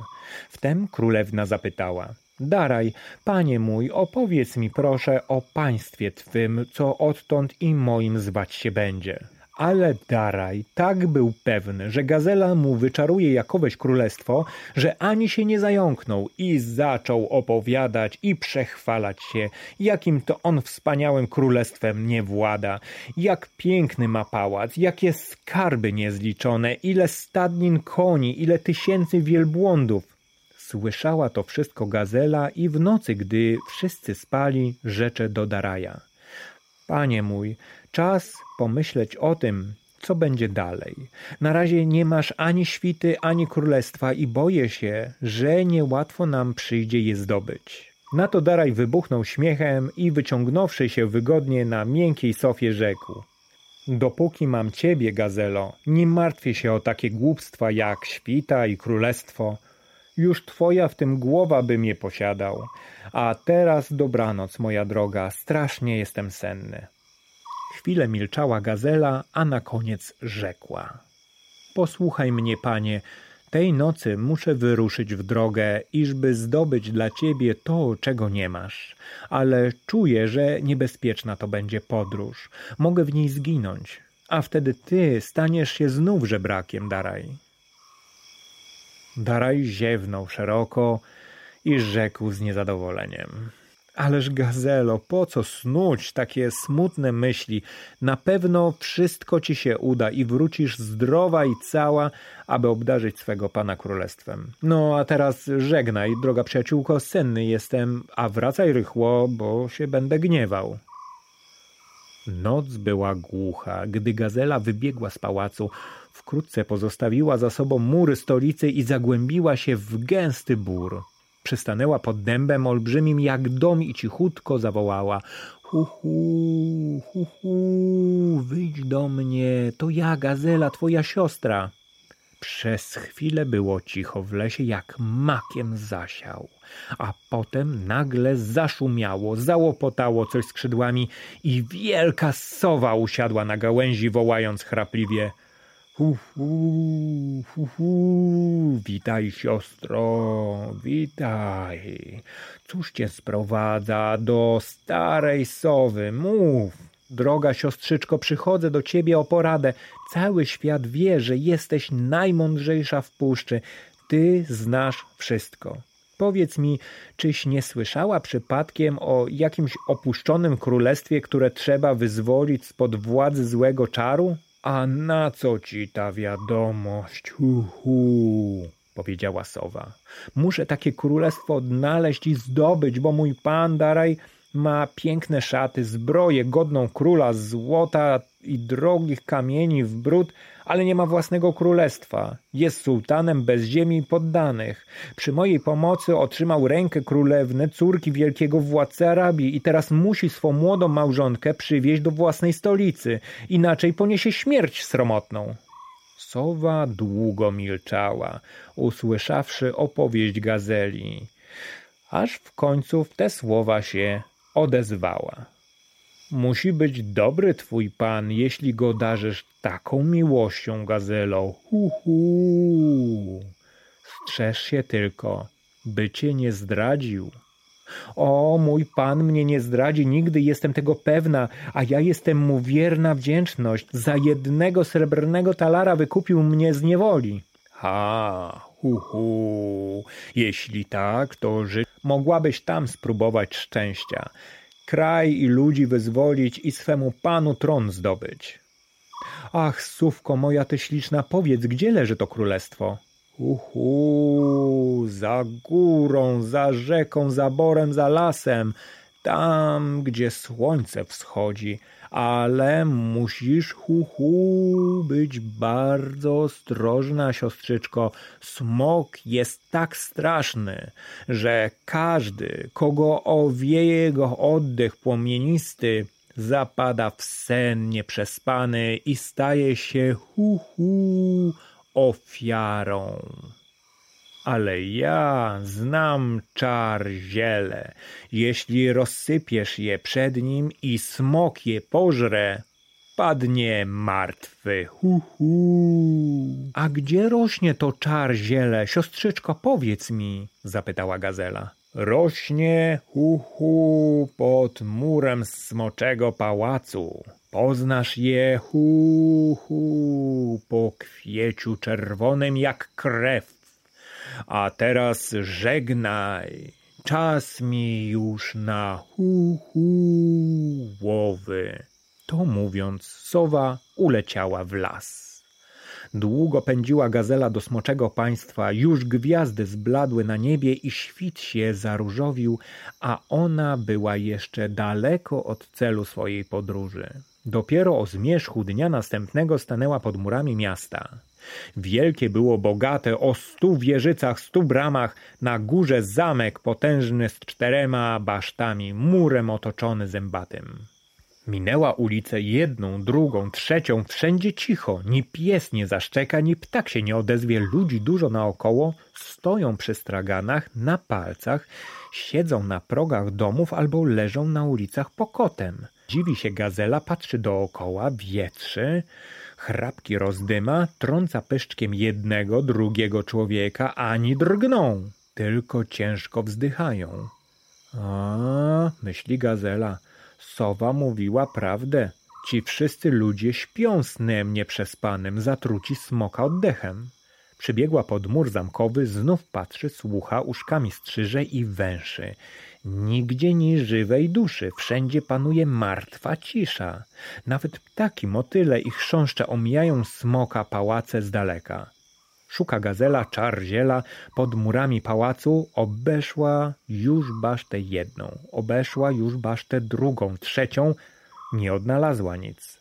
Wtem królewna zapytała – Daraj, panie mój, opowiedz mi proszę o państwie twym, co odtąd i moim zwać się będzie. Ale Daraj tak był pewny, że gazela mu wyczaruje jakoweś królestwo, że ani się nie zająknął i zaczął opowiadać i przechwalać się, jakim to on wspaniałym królestwem nie włada, jak piękny ma pałac, jakie skarby niezliczone, ile stadnin koni, ile tysięcy wielbłądów. Słyszała to wszystko gazela i w nocy, gdy wszyscy spali, rzecze do Daraja. Panie mój, czas pomyśleć o tym, co będzie dalej. Na razie nie masz ani świty, ani królestwa i boję się, że niełatwo nam przyjdzie je zdobyć. Na to Daraj wybuchnął śmiechem i wyciągnąwszy się wygodnie na miękkiej sofie rzekł. Dopóki mam ciebie, gazelo, nie martwię się o takie głupstwa jak świta i królestwo. Już twoja w tym głowa by mnie posiadał. A teraz dobranoc, moja droga, strasznie jestem senny. Chwilę milczała gazela, a na koniec rzekła. Posłuchaj mnie, panie, tej nocy muszę wyruszyć w drogę, iżby zdobyć dla ciebie to, czego nie masz. Ale czuję, że niebezpieczna to będzie podróż. Mogę w niej zginąć, a wtedy ty staniesz się znów żebrakiem, Daraj. Daraj ziewnął szeroko i rzekł z niezadowoleniem. Ależ gazelo, po co snuć takie smutne myśli? Na pewno wszystko ci się uda i wrócisz zdrowa i cała, aby obdarzyć swego pana królestwem. No a teraz żegnaj, droga przyjaciółko, senny jestem, a wracaj rychło, bo się będę gniewał. Noc była głucha, gdy gazela wybiegła z pałacu. Wkrótce pozostawiła za sobą mury stolicy i zagłębiła się w gęsty bór. Przystanęła pod dębem olbrzymim jak dom i cichutko zawołała. Hu, hu, hu, hu, wyjdź do mnie, to ja, Gazela, twoja siostra. Przez chwilę było cicho w lesie, jak makiem zasiał, a potem nagle zaszumiało, załopotało coś skrzydłami i wielka sowa usiadła na gałęzi, wołając chrapliwie – Hu, hu, hu, hu, witaj siostro, witaj. Cóż cię sprowadza do starej sowy? Mów. Droga siostrzyczko, przychodzę do ciebie o poradę. Cały świat wie, że jesteś najmądrzejsza w puszczy. Ty znasz wszystko. Powiedz mi, czyś nie słyszała przypadkiem o jakimś opuszczonym królestwie, które trzeba wyzwolić spod władzy złego czaru? A na co ci ta wiadomość? Hu, hu, powiedziała sowa. Muszę takie królestwo odnaleźć i zdobyć, bo mój pan Daraj ma piękne szaty, zbroję godną króla, złota i drogich kamieni w brud, ale nie ma własnego królestwa. Jest sułtanem bez ziemi i poddanych. Przy mojej pomocy otrzymał rękę królewny, córki wielkiego władcy Arabii i teraz musi swą młodą małżonkę przywieźć do własnej stolicy, inaczej poniesie śmierć sromotną. Sowa długo milczała, usłyszawszy opowieść gazeli, aż w końcu w te słowa się odezwała. Musi być dobry twój pan, jeśli go darzysz taką miłością, gazelo. Hu, hu. Strzeż się tylko, by cię nie zdradził. O, mój pan mnie nie zdradzi, nigdy jestem tego pewna, a ja jestem mu wierna wdzięczność. Za jednego srebrnego talara wykupił mnie z niewoli. Ha, hu, hu. Jeśli tak, to ży... mogłabyś tam spróbować szczęścia. Kraj i ludzi wyzwolić i swemu panu tron zdobyć. Ach, sówko moja ty śliczna, powiedz, gdzie leży to królestwo? Uhu, za górą, za rzeką, za borem, za lasem, tam, gdzie słońce wschodzi, ale musisz, hu, hu, być bardzo ostrożna, siostrzyczko. Smok jest tak straszny, że każdy, kogo owieje jego oddech płomienisty, zapada w sen nieprzespany i staje się, hu, hu, ofiarą ale ja znam czar ziele. Jeśli rozsypiesz je przed nim i smok je pożre, padnie martwy. Hu, hu. A gdzie rośnie to czar ziele? Siostrzyczko, powiedz mi, zapytała gazela. Rośnie hu, hu pod murem smoczego pałacu. Poznasz je hu, hu po kwieciu czerwonym jak krew a teraz żegnaj. Czas mi już na hu hu łowy. To mówiąc, sowa uleciała w las. Długo pędziła gazela do smoczego państwa, już gwiazdy zbladły na niebie i świt się zaróżowił, a ona była jeszcze daleko od celu swojej podróży. Dopiero o zmierzchu dnia następnego stanęła pod murami miasta. Wielkie było bogate, o stu wieżycach, stu bramach, na górze zamek potężny z czterema basztami, murem otoczony zębatym. Minęła ulicę jedną, drugą, trzecią, wszędzie cicho, ni pies nie zaszczeka, ni ptak się nie odezwie, ludzi dużo naokoło, stoją przy straganach, na palcach, siedzą na progach domów albo leżą na ulicach pokotem. Dziwi się gazela, patrzy dookoła, wietrzy, Chrapki rozdyma, trąca pyszczkiem jednego, drugiego człowieka, ani drgną, tylko ciężko wzdychają. A, myśli gazela, sowa mówiła prawdę. Ci wszyscy ludzie śpią snem nieprzespanym, zatruci smoka oddechem. Przybiegła pod mur zamkowy, znów patrzy, słucha, uszkami strzyże i węszy. Nigdzie ni żywej duszy, wszędzie panuje martwa cisza. Nawet ptaki, motyle i chrząszcze omijają smoka pałace z daleka. Szuka gazela czarziela pod murami pałacu, obeszła już basztę jedną, obeszła już basztę drugą, trzecią, nie odnalazła nic.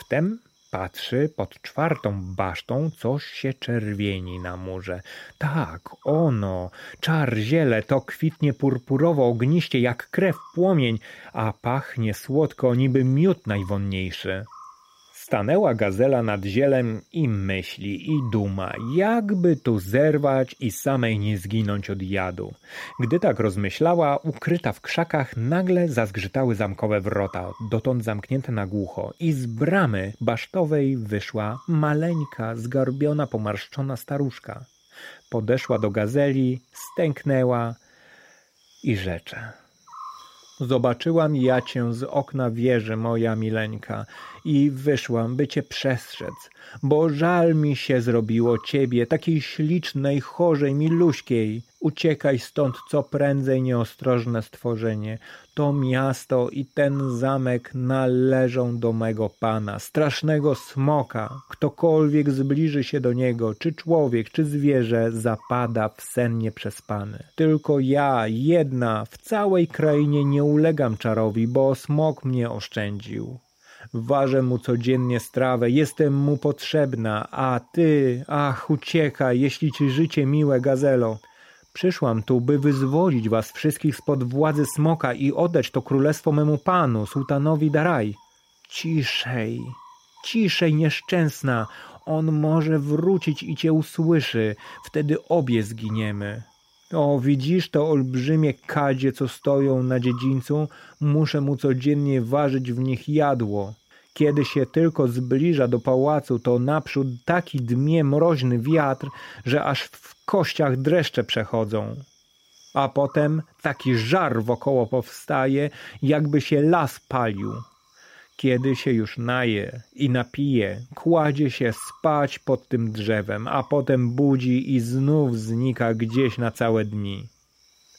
Wtem Patrzy, pod czwartą basztą coś się czerwieni na murze. Tak, ono, czar ziele, to kwitnie purpurowo ogniście jak krew płomień, a pachnie słodko niby miód najwonniejszy. Stanęła gazela nad zielem i myśli, i duma, jakby tu zerwać i samej nie zginąć od jadu. Gdy tak rozmyślała, ukryta w krzakach, nagle zazgrzytały zamkowe wrota, dotąd zamknięte na głucho, i z bramy basztowej wyszła maleńka, zgarbiona, pomarszczona staruszka. Podeszła do gazeli, stęknęła i rzecze. Zobaczyłam ja cię z okna wieży, moja mileńka, i wyszłam, by cię przestrzec, bo żal mi się zrobiło ciebie, takiej ślicznej, chorzej, miluśkiej. Uciekaj stąd co prędzej, nieostrożne stworzenie. To miasto i ten zamek należą do mego pana, strasznego smoka. Ktokolwiek zbliży się do niego, czy człowiek, czy zwierzę, zapada w sen nieprzespany. Tylko ja, jedna, w całej krainie nie ulegam czarowi, bo smok mnie oszczędził. Ważę mu codziennie strawę, jestem mu potrzebna, a ty, ach, uciekaj, jeśli ci życie miłe, gazelo. Przyszłam tu, by wyzwolić was wszystkich spod władzy smoka i oddać to królestwo memu panu, sułtanowi Daraj. Ciszej, ciszej, nieszczęsna, on może wrócić i cię usłyszy, wtedy obie zginiemy. O, widzisz to olbrzymie kadzie, co stoją na dziedzińcu? Muszę mu codziennie ważyć w nich jadło. Kiedy się tylko zbliża do pałacu, to naprzód taki dmie mroźny wiatr, że aż w kościach dreszcze przechodzą. A potem taki żar wokoło powstaje, jakby się las palił. Kiedy się już naje i napije, kładzie się spać pod tym drzewem, a potem budzi i znów znika gdzieś na całe dni.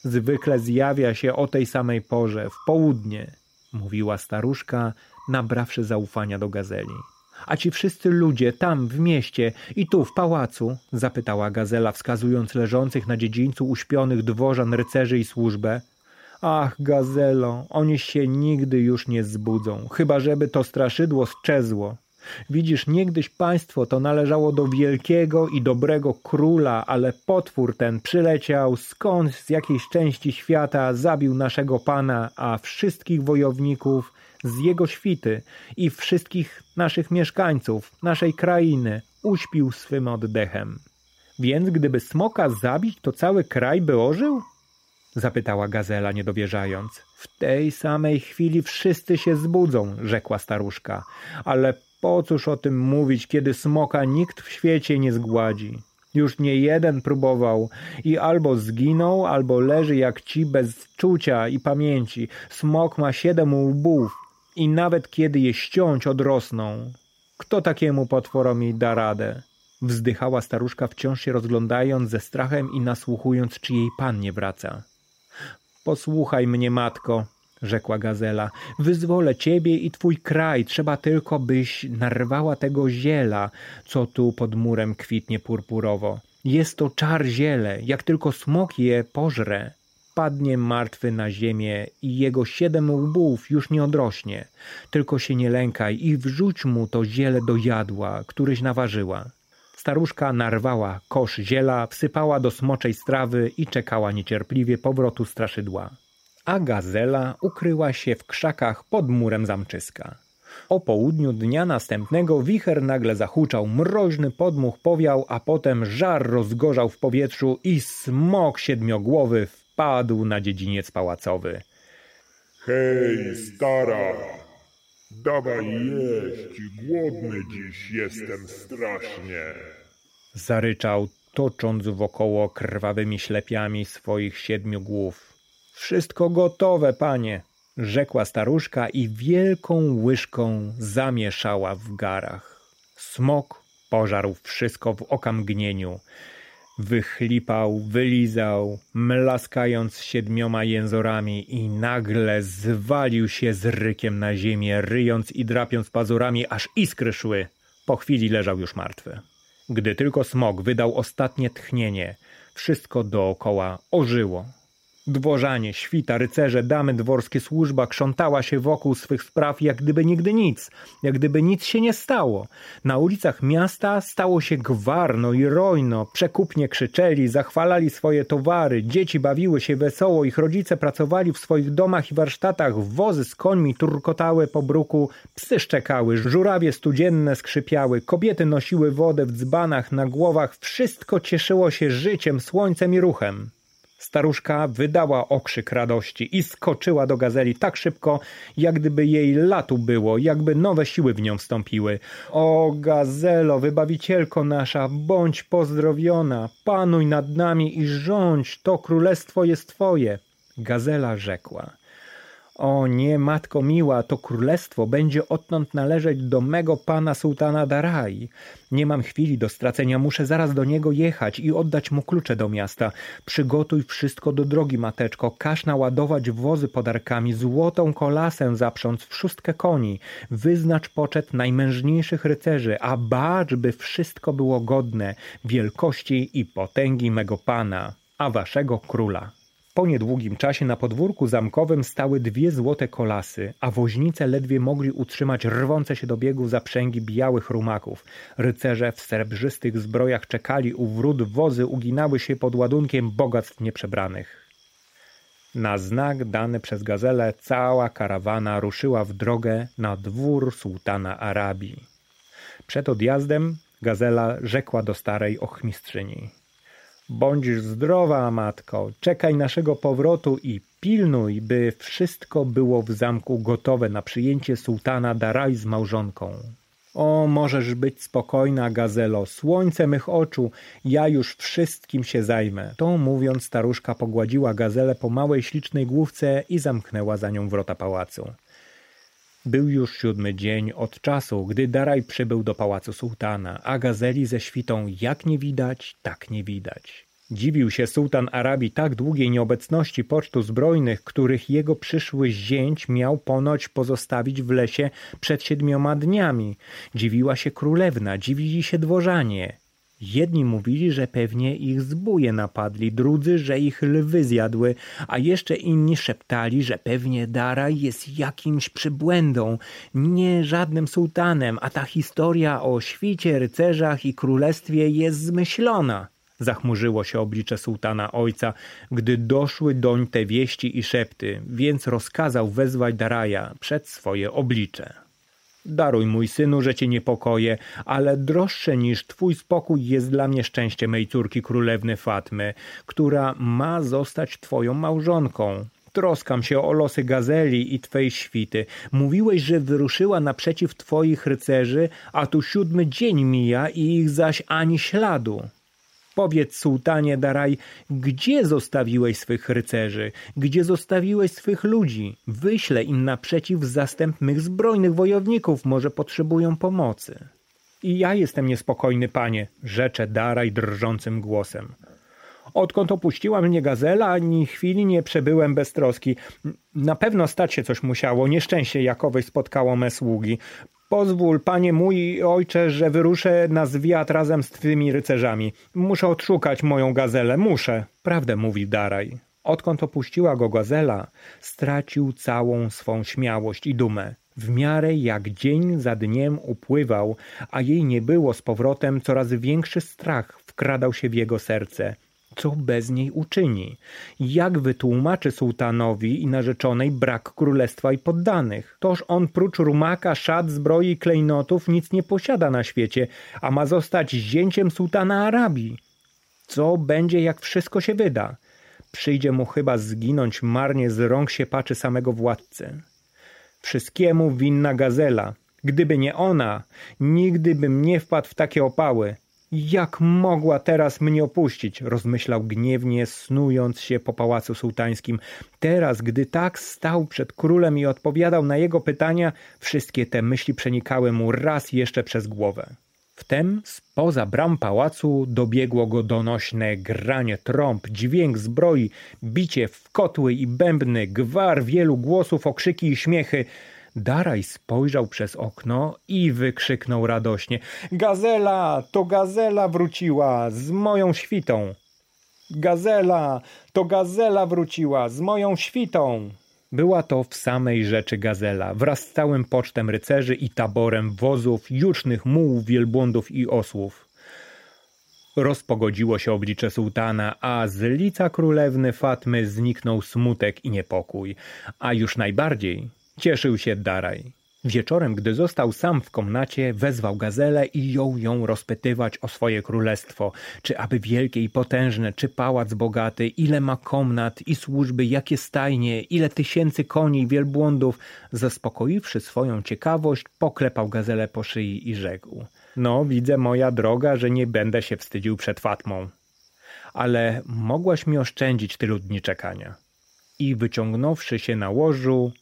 Zwykle zjawia się o tej samej porze, w południe, mówiła staruszka, nabrawszy zaufania do gazeli. A ci wszyscy ludzie tam w mieście i tu w pałacu? zapytała gazela, wskazując leżących na dziedzińcu uśpionych dworzan, rycerzy i służbę. Ach, gazelo, oni się nigdy już nie zbudzą, chyba żeby to straszydło sczezło. Widzisz, niegdyś państwo to należało do wielkiego i dobrego króla, ale potwór ten przyleciał skąd z jakiejś części świata, zabił naszego pana, a wszystkich wojowników z jego świty i wszystkich naszych mieszkańców, naszej krainy uśpił swym oddechem. Więc gdyby smoka zabić, to cały kraj by ożył? zapytała gazela, niedowierzając. W tej samej chwili wszyscy się zbudzą, rzekła staruszka. Ale po cóż o tym mówić, kiedy smoka nikt w świecie nie zgładzi? Już nie jeden próbował i albo zginął, albo leży jak ci bez czucia i pamięci. Smok ma siedem łbów i nawet kiedy je ściąć odrosną. Kto takiemu potworowi da radę? Wzdychała staruszka wciąż się rozglądając ze strachem i nasłuchując, czy jej pan nie wraca. Posłuchaj mnie, matko, rzekła gazela. Wyzwolę ciebie i twój kraj. Trzeba tylko, byś narwała tego ziela, co tu pod murem kwitnie purpurowo. Jest to czar ziele, jak tylko smok je pożre. Padnie martwy na ziemię i jego siedem łbów już nie odrośnie. Tylko się nie lękaj i wrzuć mu to ziele do jadła, któryś naważyła. Staruszka narwała kosz ziela, wsypała do smoczej strawy i czekała niecierpliwie powrotu straszydła. A gazela ukryła się w krzakach pod murem zamczyska. O południu dnia następnego wicher nagle zahuczał, mroźny podmuch powiał, a potem żar rozgorzał w powietrzu i smok siedmiogłowy wpadł na dziedziniec pałacowy. Hej, stara! Dawaj jeść, głodny dziś jestem strasznie. Zaryczał, tocząc wokoło krwawymi ślepiami swoich siedmiu głów. Wszystko gotowe, panie, rzekła staruszka i wielką łyżką zamieszała w garach. Smok pożarł wszystko w okamgnieniu. Wychlipał, wylizał, mlaskając siedmioma jęzorami i nagle zwalił się z rykiem na ziemię, ryjąc i drapiąc pazurami, aż iskry szły. Po chwili leżał już martwy. Gdy tylko smok wydał ostatnie tchnienie, wszystko dookoła ożyło. Dworzanie, świta, rycerze, damy dworskie, służba krzątała się wokół swych spraw, jak gdyby nigdy nic, jak gdyby nic się nie stało. Na ulicach miasta stało się gwarno i rojno, przekupnie krzyczeli, zachwalali swoje towary, dzieci bawiły się wesoło, ich rodzice pracowali w swoich domach i warsztatach, wozy z końmi turkotały po bruku, psy szczekały, żurawie studzienne skrzypiały, kobiety nosiły wodę w dzbanach, na głowach, wszystko cieszyło się życiem, słońcem i ruchem. Staruszka wydała okrzyk radości i skoczyła do gazeli tak szybko, jak gdyby jej latu było, jakby nowe siły w nią wstąpiły. O gazelo, wybawicielko nasza, bądź pozdrowiona, panuj nad nami i rządź, to królestwo jest twoje. Gazela rzekła. O nie, matko miła, to królestwo będzie odtąd należeć do mego pana sułtana Darai. Nie mam chwili do stracenia, muszę zaraz do niego jechać i oddać mu klucze do miasta. Przygotuj wszystko do drogi, mateczko, każ naładować wozy podarkami, złotą kolasę zaprząc w szóstkę koni. Wyznacz poczet najmężniejszych rycerzy, a bacz, by wszystko było godne wielkości i potęgi mego pana, a waszego króla. Po niedługim czasie na podwórku zamkowym stały dwie złote kolasy, a woźnice ledwie mogli utrzymać rwące się do biegu zaprzęgi białych rumaków. Rycerze w srebrzystych zbrojach czekali u wrót, wozy uginały się pod ładunkiem bogactw nieprzebranych. Na znak dany przez gazelę cała karawana ruszyła w drogę na dwór sułtana Arabii. Przed odjazdem gazela rzekła do starej ochmistrzyni. Bądź zdrowa, matko, czekaj naszego powrotu i pilnuj, by wszystko było w zamku gotowe na przyjęcie sułtana Daraj z małżonką. O, możesz być spokojna, gazelo, słońce mych oczu, ja już wszystkim się zajmę. To mówiąc, staruszka pogładziła gazelę po małej, ślicznej główce i zamknęła za nią wrota pałacu. Był już siódmy dzień od czasu, gdy Daraj przybył do pałacu sułtana, a gazeli ze świtą jak nie widać, tak nie widać. Dziwił się sułtan Arabii tak długiej nieobecności pocztu zbrojnych, których jego przyszły zięć miał ponoć pozostawić w lesie przed siedmioma dniami. Dziwiła się królewna, dziwili się dworzanie. Jedni mówili, że pewnie ich zbóje napadli, drudzy, że ich lwy zjadły, a jeszcze inni szeptali, że pewnie Dara jest jakimś przybłędą, nie żadnym sułtanem, a ta historia o świcie, rycerzach i królestwie jest zmyślona. Zachmurzyło się oblicze sułtana ojca, gdy doszły doń te wieści i szepty, więc rozkazał wezwać Daraja przed swoje oblicze. Daruj, mój synu, że cię niepokoję, ale droższe niż twój spokój jest dla mnie szczęście mej córki królewny Fatmy, która ma zostać twoją małżonką. Troskam się o losy gazeli i twej świty. Mówiłeś, że wyruszyła naprzeciw twoich rycerzy, a tu siódmy dzień mija i ich zaś ani śladu. Powiedz, sułtanie Daraj, gdzie zostawiłeś swych rycerzy? Gdzie zostawiłeś swych ludzi? Wyślę im naprzeciw zastęp mych zbrojnych wojowników, może potrzebują pomocy. I ja jestem niespokojny, panie, rzecze Daraj drżącym głosem. Odkąd opuściła mnie gazela, ani chwili nie przebyłem bez troski. Na pewno stać się coś musiało, nieszczęście jakoweś spotkało me sługi. Pozwól, panie mój ojcze, że wyruszę na zwiat razem z twymi rycerzami. Muszę odszukać moją gazelę, muszę. Prawdę mówi Daraj. Odkąd opuściła go gazela, stracił całą swą śmiałość i dumę. W miarę jak dzień za dniem upływał, a jej nie było z powrotem, coraz większy strach wkradał się w jego serce co bez niej uczyni? Jak wytłumaczy sułtanowi i narzeczonej brak królestwa i poddanych? Toż on prócz rumaka, szat, zbroi i klejnotów nic nie posiada na świecie, a ma zostać zięciem sułtana Arabii. Co będzie, jak wszystko się wyda? Przyjdzie mu chyba zginąć marnie z rąk się paczy samego władcy. Wszystkiemu winna gazela. Gdyby nie ona, nigdy bym nie wpadł w takie opały. Jak mogła teraz mnie opuścić? rozmyślał gniewnie, snując się po pałacu sułtańskim. Teraz, gdy tak stał przed królem i odpowiadał na jego pytania, wszystkie te myśli przenikały mu raz jeszcze przez głowę. Wtem spoza bram pałacu dobiegło go donośne granie trąb, dźwięk zbroi, bicie w kotły i bębny, gwar wielu głosów, okrzyki i śmiechy. Daraj spojrzał przez okno i wykrzyknął radośnie: Gazela, to gazela wróciła z moją świtą. Gazela! To gazela wróciła z moją świtą! Była to w samej rzeczy gazela, wraz z całym pocztem rycerzy i taborem wozów, jucznych mułów, wielbłądów i osłów. Rozpogodziło się oblicze sułtana, a z lica królewny Fatmy zniknął smutek i niepokój, a już najbardziej cieszył się Daraj. Wieczorem, gdy został sam w komnacie, wezwał gazelę i jął ją rozpytywać o swoje królestwo, czy aby wielkie i potężne, czy pałac bogaty, ile ma komnat i służby, jakie stajnie, ile tysięcy koni i wielbłądów. Zaspokoiwszy swoją ciekawość, poklepał gazelę po szyi i rzekł: No, widzę, moja droga, że nie będę się wstydził przed Fatmą. Ale mogłaś mi oszczędzić tylu dni czekania. I wyciągnąwszy się na łożu,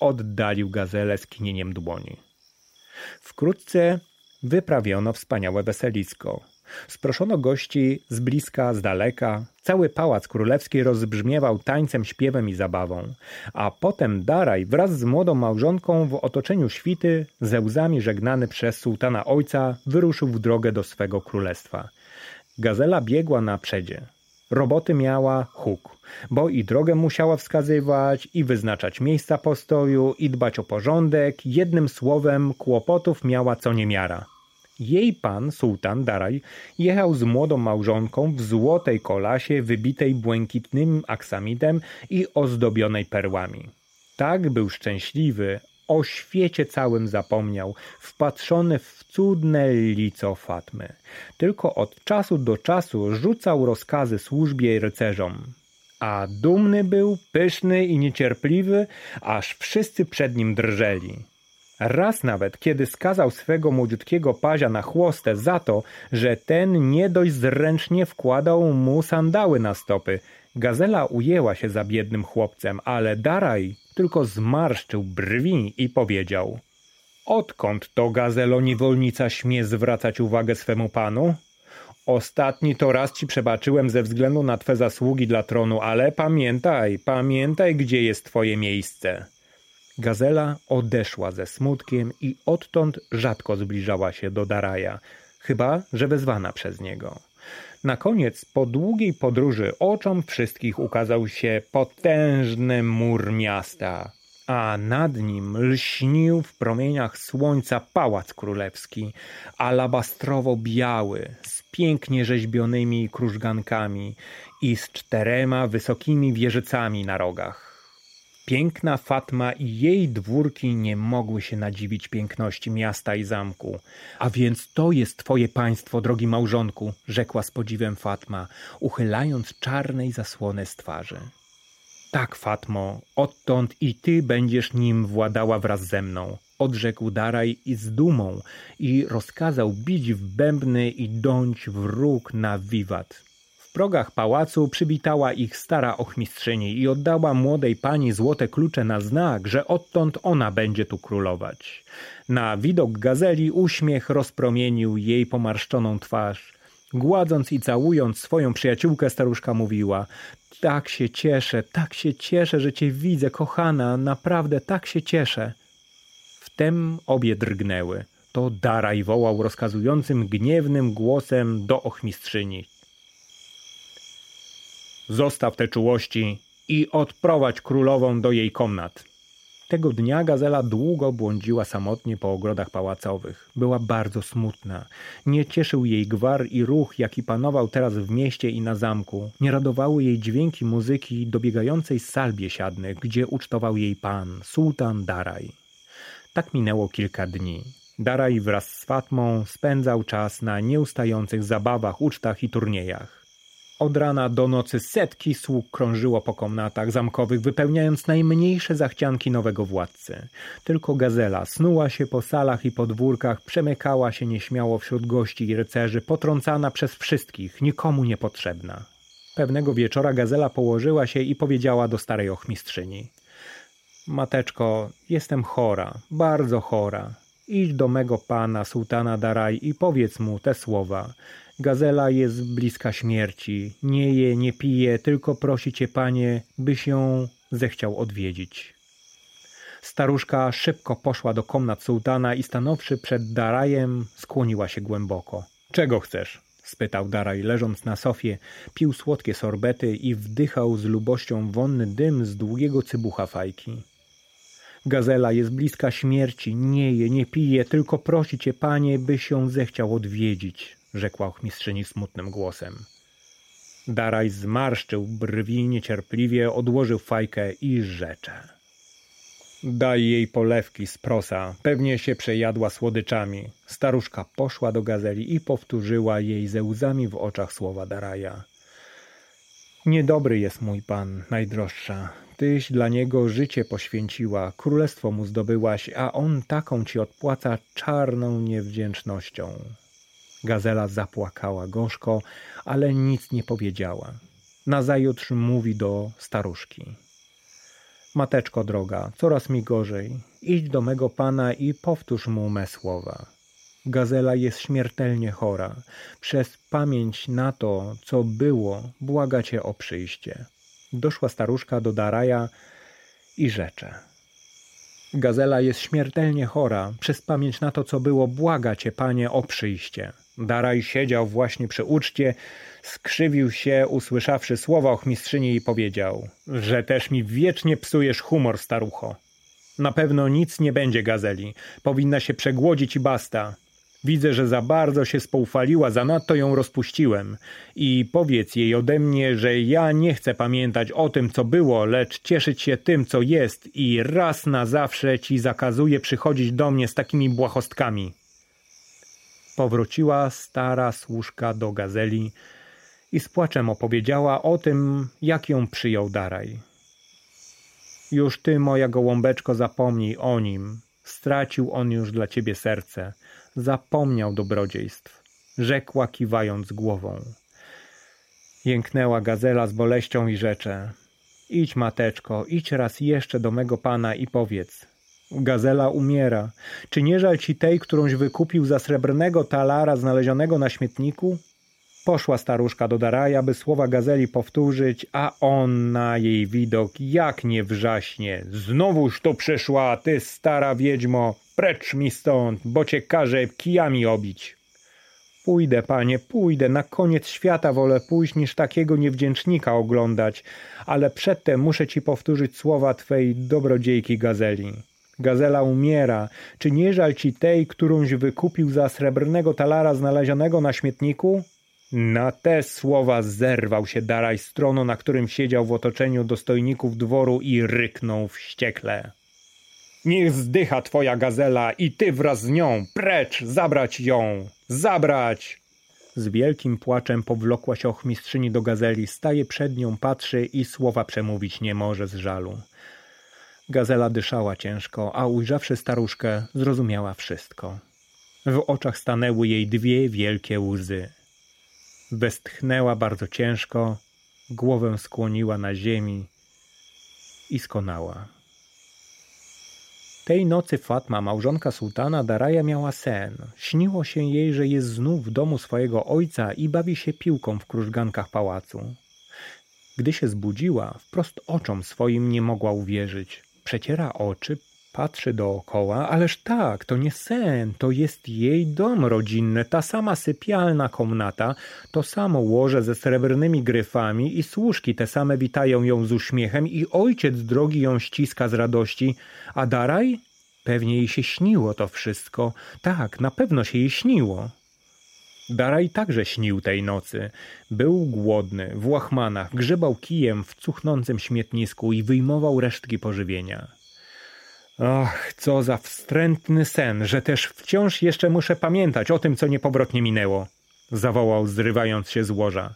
oddalił gazelę skinieniem dłoni. Wkrótce wyprawiono wspaniałe weselisko. Sproszono gości z bliska, z daleka. Cały pałac królewski rozbrzmiewał tańcem, śpiewem i zabawą. A potem Daraj wraz z młodą małżonką w otoczeniu świty, ze łzami żegnany przez sułtana ojca, wyruszył w drogę do swego królestwa. Gazela biegła na przedzie. Roboty miała huk, bo i drogę musiała wskazywać, i wyznaczać miejsca postoju, i dbać o porządek. Jednym słowem, kłopotów miała co niemiara. Jej pan, sułtan Daraj, jechał z młodą małżonką w złotej kolasie wybitej błękitnym aksamitem i ozdobionej perłami. Tak był szczęśliwy, o świecie całym zapomniał, wpatrzony w cudne lico Fatmy. Tylko od czasu do czasu rzucał rozkazy służbie i rycerzom. A dumny był, pyszny i niecierpliwy, aż wszyscy przed nim drżeli. Raz nawet, kiedy skazał swego młodziutkiego pazia na chłostę za to, że ten nie dość zręcznie wkładał mu sandały na stopy, Gazela ujęła się za biednym chłopcem, ale Daraj tylko zmarszczył brwi i powiedział Odkąd to gazelo niewolnica śmie zwracać uwagę swemu panu? Ostatni to raz ci przebaczyłem ze względu na twe zasługi dla tronu, ale pamiętaj, pamiętaj, gdzie jest twoje miejsce. Gazela odeszła ze smutkiem i odtąd rzadko zbliżała się do Daraja, chyba że wezwana przez niego. Na koniec, po długiej podróży, oczom wszystkich ukazał się potężny mur miasta, a nad nim lśnił w promieniach słońca pałac królewski, alabastrowo-biały, z pięknie rzeźbionymi krużgankami i z czterema wysokimi wieżycami na rogach. Piękna Fatma i jej dwórki nie mogły się nadziwić piękności miasta i zamku. A więc to jest twoje państwo, drogi małżonku, rzekła z podziwem Fatma, uchylając czarnej zasłony z twarzy. Tak, Fatmo, odtąd i ty będziesz nim władała wraz ze mną, odrzekł Daraj i z dumą i rozkazał bić w bębny i dąć w róg na wiwat progach pałacu przywitała ich stara ochmistrzyni i oddała młodej pani złote klucze na znak, że odtąd ona będzie tu królować. Na widok gazeli uśmiech rozpromienił jej pomarszczoną twarz. Gładząc i całując swoją przyjaciółkę, staruszka mówiła: Tak się cieszę, tak się cieszę, że cię widzę, kochana, naprawdę tak się cieszę. Wtem obie drgnęły. To Daraj wołał rozkazującym gniewnym głosem do ochmistrzyni. Zostaw te czułości i odprowadź królową do jej komnat. Tego dnia gazela długo błądziła samotnie po ogrodach pałacowych. Była bardzo smutna. Nie cieszył jej gwar i ruch, jaki panował teraz w mieście i na zamku. Nie radowały jej dźwięki muzyki dobiegającej z sal biesiadnych, gdzie ucztował jej pan, sułtan Daraj. Tak minęło kilka dni. Daraj wraz z Fatmą spędzał czas na nieustających zabawach, ucztach i turniejach. Od rana do nocy setki sług krążyło po komnatach zamkowych, wypełniając najmniejsze zachcianki nowego władcy. Tylko gazela snuła się po salach i podwórkach, przemykała się nieśmiało wśród gości i rycerzy, potrącana przez wszystkich, nikomu niepotrzebna. Pewnego wieczora gazela położyła się i powiedziała do starej ochmistrzyni. Mateczko, jestem chora, bardzo chora. Idź do mego pana, sułtana Daraj i powiedz mu te słowa. Gazela jest bliska śmierci. Nie je, nie pije, tylko prosi cię, panie, byś ją zechciał odwiedzić. Staruszka szybko poszła do komnat sułtana i stanowszy przed Darajem, skłoniła się głęboko. Czego chcesz? spytał Daraj, leżąc na sofie, pił słodkie sorbety i wdychał z lubością wonny dym z długiego cybucha fajki. Gazela jest bliska śmierci, nie je, nie pije, tylko prosi cię, panie, byś ją zechciał odwiedzić, rzekła ochmistrzyni smutnym głosem. Daraj zmarszczył brwi niecierpliwie, odłożył fajkę i rzecze. Daj jej polewki z prosa, pewnie się przejadła słodyczami. Staruszka poszła do gazeli i powtórzyła jej ze łzami w oczach słowa Daraja. Niedobry jest mój pan, najdroższa. Tyś dla niego życie poświęciła, królestwo mu zdobyłaś, a on taką ci odpłaca czarną niewdzięcznością. Gazela zapłakała gorzko, ale nic nie powiedziała. Nazajutrz mówi do staruszki. Mateczko droga, coraz mi gorzej. Idź do mego pana i powtórz mu me słowa. Gazela jest śmiertelnie chora. Przez pamięć na to, co było, błaga cię o przyjście. Doszła staruszka do Daraja i rzecze. Gazela jest śmiertelnie chora. Przez pamięć na to, co było, błaga cię, panie, o przyjście. Daraj siedział właśnie przy uczcie, skrzywił się, usłyszawszy słowa ochmistrzyni i powiedział, że też mi wiecznie psujesz humor, starucho. Na pewno nic nie będzie gazeli. Powinna się przegłodzić i basta. Widzę, że za bardzo się spoufaliła, zanadto ją rozpuściłem. I powiedz jej ode mnie, że ja nie chcę pamiętać o tym, co było, lecz cieszyć się tym, co jest i raz na zawsze ci zakazuję przychodzić do mnie z takimi błahostkami. Powróciła stara służka do gazeli i z płaczem opowiedziała o tym, jak ją przyjął Daraj. Już ty, moja gołąbeczko, zapomnij o nim. Stracił on już dla ciebie serce. Zapomniał dobrodziejstw. Rzekła kiwając głową. Jęknęła gazela z boleścią i rzecze. Idź, mateczko, idź raz jeszcze do mego pana i powiedz. Gazela umiera. Czy nie żal ci tej, którąś wykupił za srebrnego talara znalezionego na śmietniku? Poszła staruszka do Daraja, by słowa gazeli powtórzyć, a on na jej widok jak nie wrzaśnie. Znowuż to przyszła, ty stara wiedźmo, precz mi stąd, bo cię każe kijami obić. Pójdę, panie, pójdę, na koniec świata wolę pójść, niż takiego niewdzięcznika oglądać, ale przedtem muszę ci powtórzyć słowa twej dobrodziejki gazeli. Gazela umiera. Czy nie żal ci tej, którąś wykupił za srebrnego talara znalezionego na śmietniku? Na te słowa zerwał się Daraj z tronu, na którym siedział w otoczeniu dostojników dworu i ryknął wściekle. Niech zdycha twoja gazela i ty wraz z nią, precz, zabrać ją, zabrać! Z wielkim płaczem powlokła się ochmistrzyni do gazeli, staje przed nią, patrzy i słowa przemówić nie może z żalu. Gazela dyszała ciężko, a ujrzawszy staruszkę, zrozumiała wszystko. W oczach stanęły jej dwie wielkie łzy. Westchnęła bardzo ciężko, głowę skłoniła na ziemi i skonała. Tej nocy Fatma, małżonka sułtana Daraja, miała sen. Śniło się jej, że jest znów w domu swojego ojca i bawi się piłką w krużgankach pałacu. Gdy się zbudziła, wprost oczom swoim nie mogła uwierzyć. Przeciera oczy, patrzy dookoła, ależ tak, to nie sen, to jest jej dom rodzinny, ta sama sypialna komnata, to samo łoże ze srebrnymi gryfami i służki te same witają ją z uśmiechem i ojciec drogi ją ściska z radości, a Daraj? Pewnie jej się śniło to wszystko. Tak, na pewno się jej śniło. Daraj także śnił tej nocy. Był głodny, w łachmanach, grzebał kijem w cuchnącym śmietnisku i wyjmował resztki pożywienia. Ach, co za wstrętny sen, że też wciąż jeszcze muszę pamiętać o tym, co niepowrotnie minęło, zawołał, zrywając się z łoża.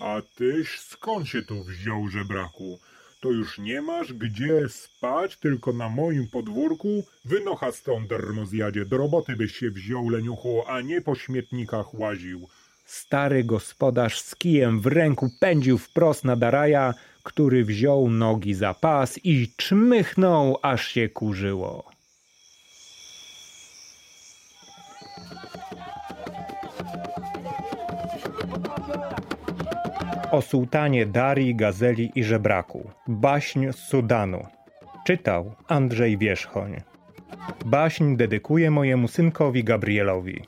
A tyś skąd się tu wziął, żebraku? To już nie masz gdzie spać, tylko na moim podwórku? Wynocha stąd, darmozjadzie, do roboty byś się wziął, leniuchu, a nie po śmietnikach łaził. Stary gospodarz z kijem w ręku pędził wprost na Daraja, który wziął nogi za pas i czmychnął, aż się kurzyło. O sułtanie Darii, Gazeli i Żebraku. Baśń z Sudanu. Czytał Andrzej Wierzchoń. Baśń dedykuję mojemu synkowi Gabrielowi.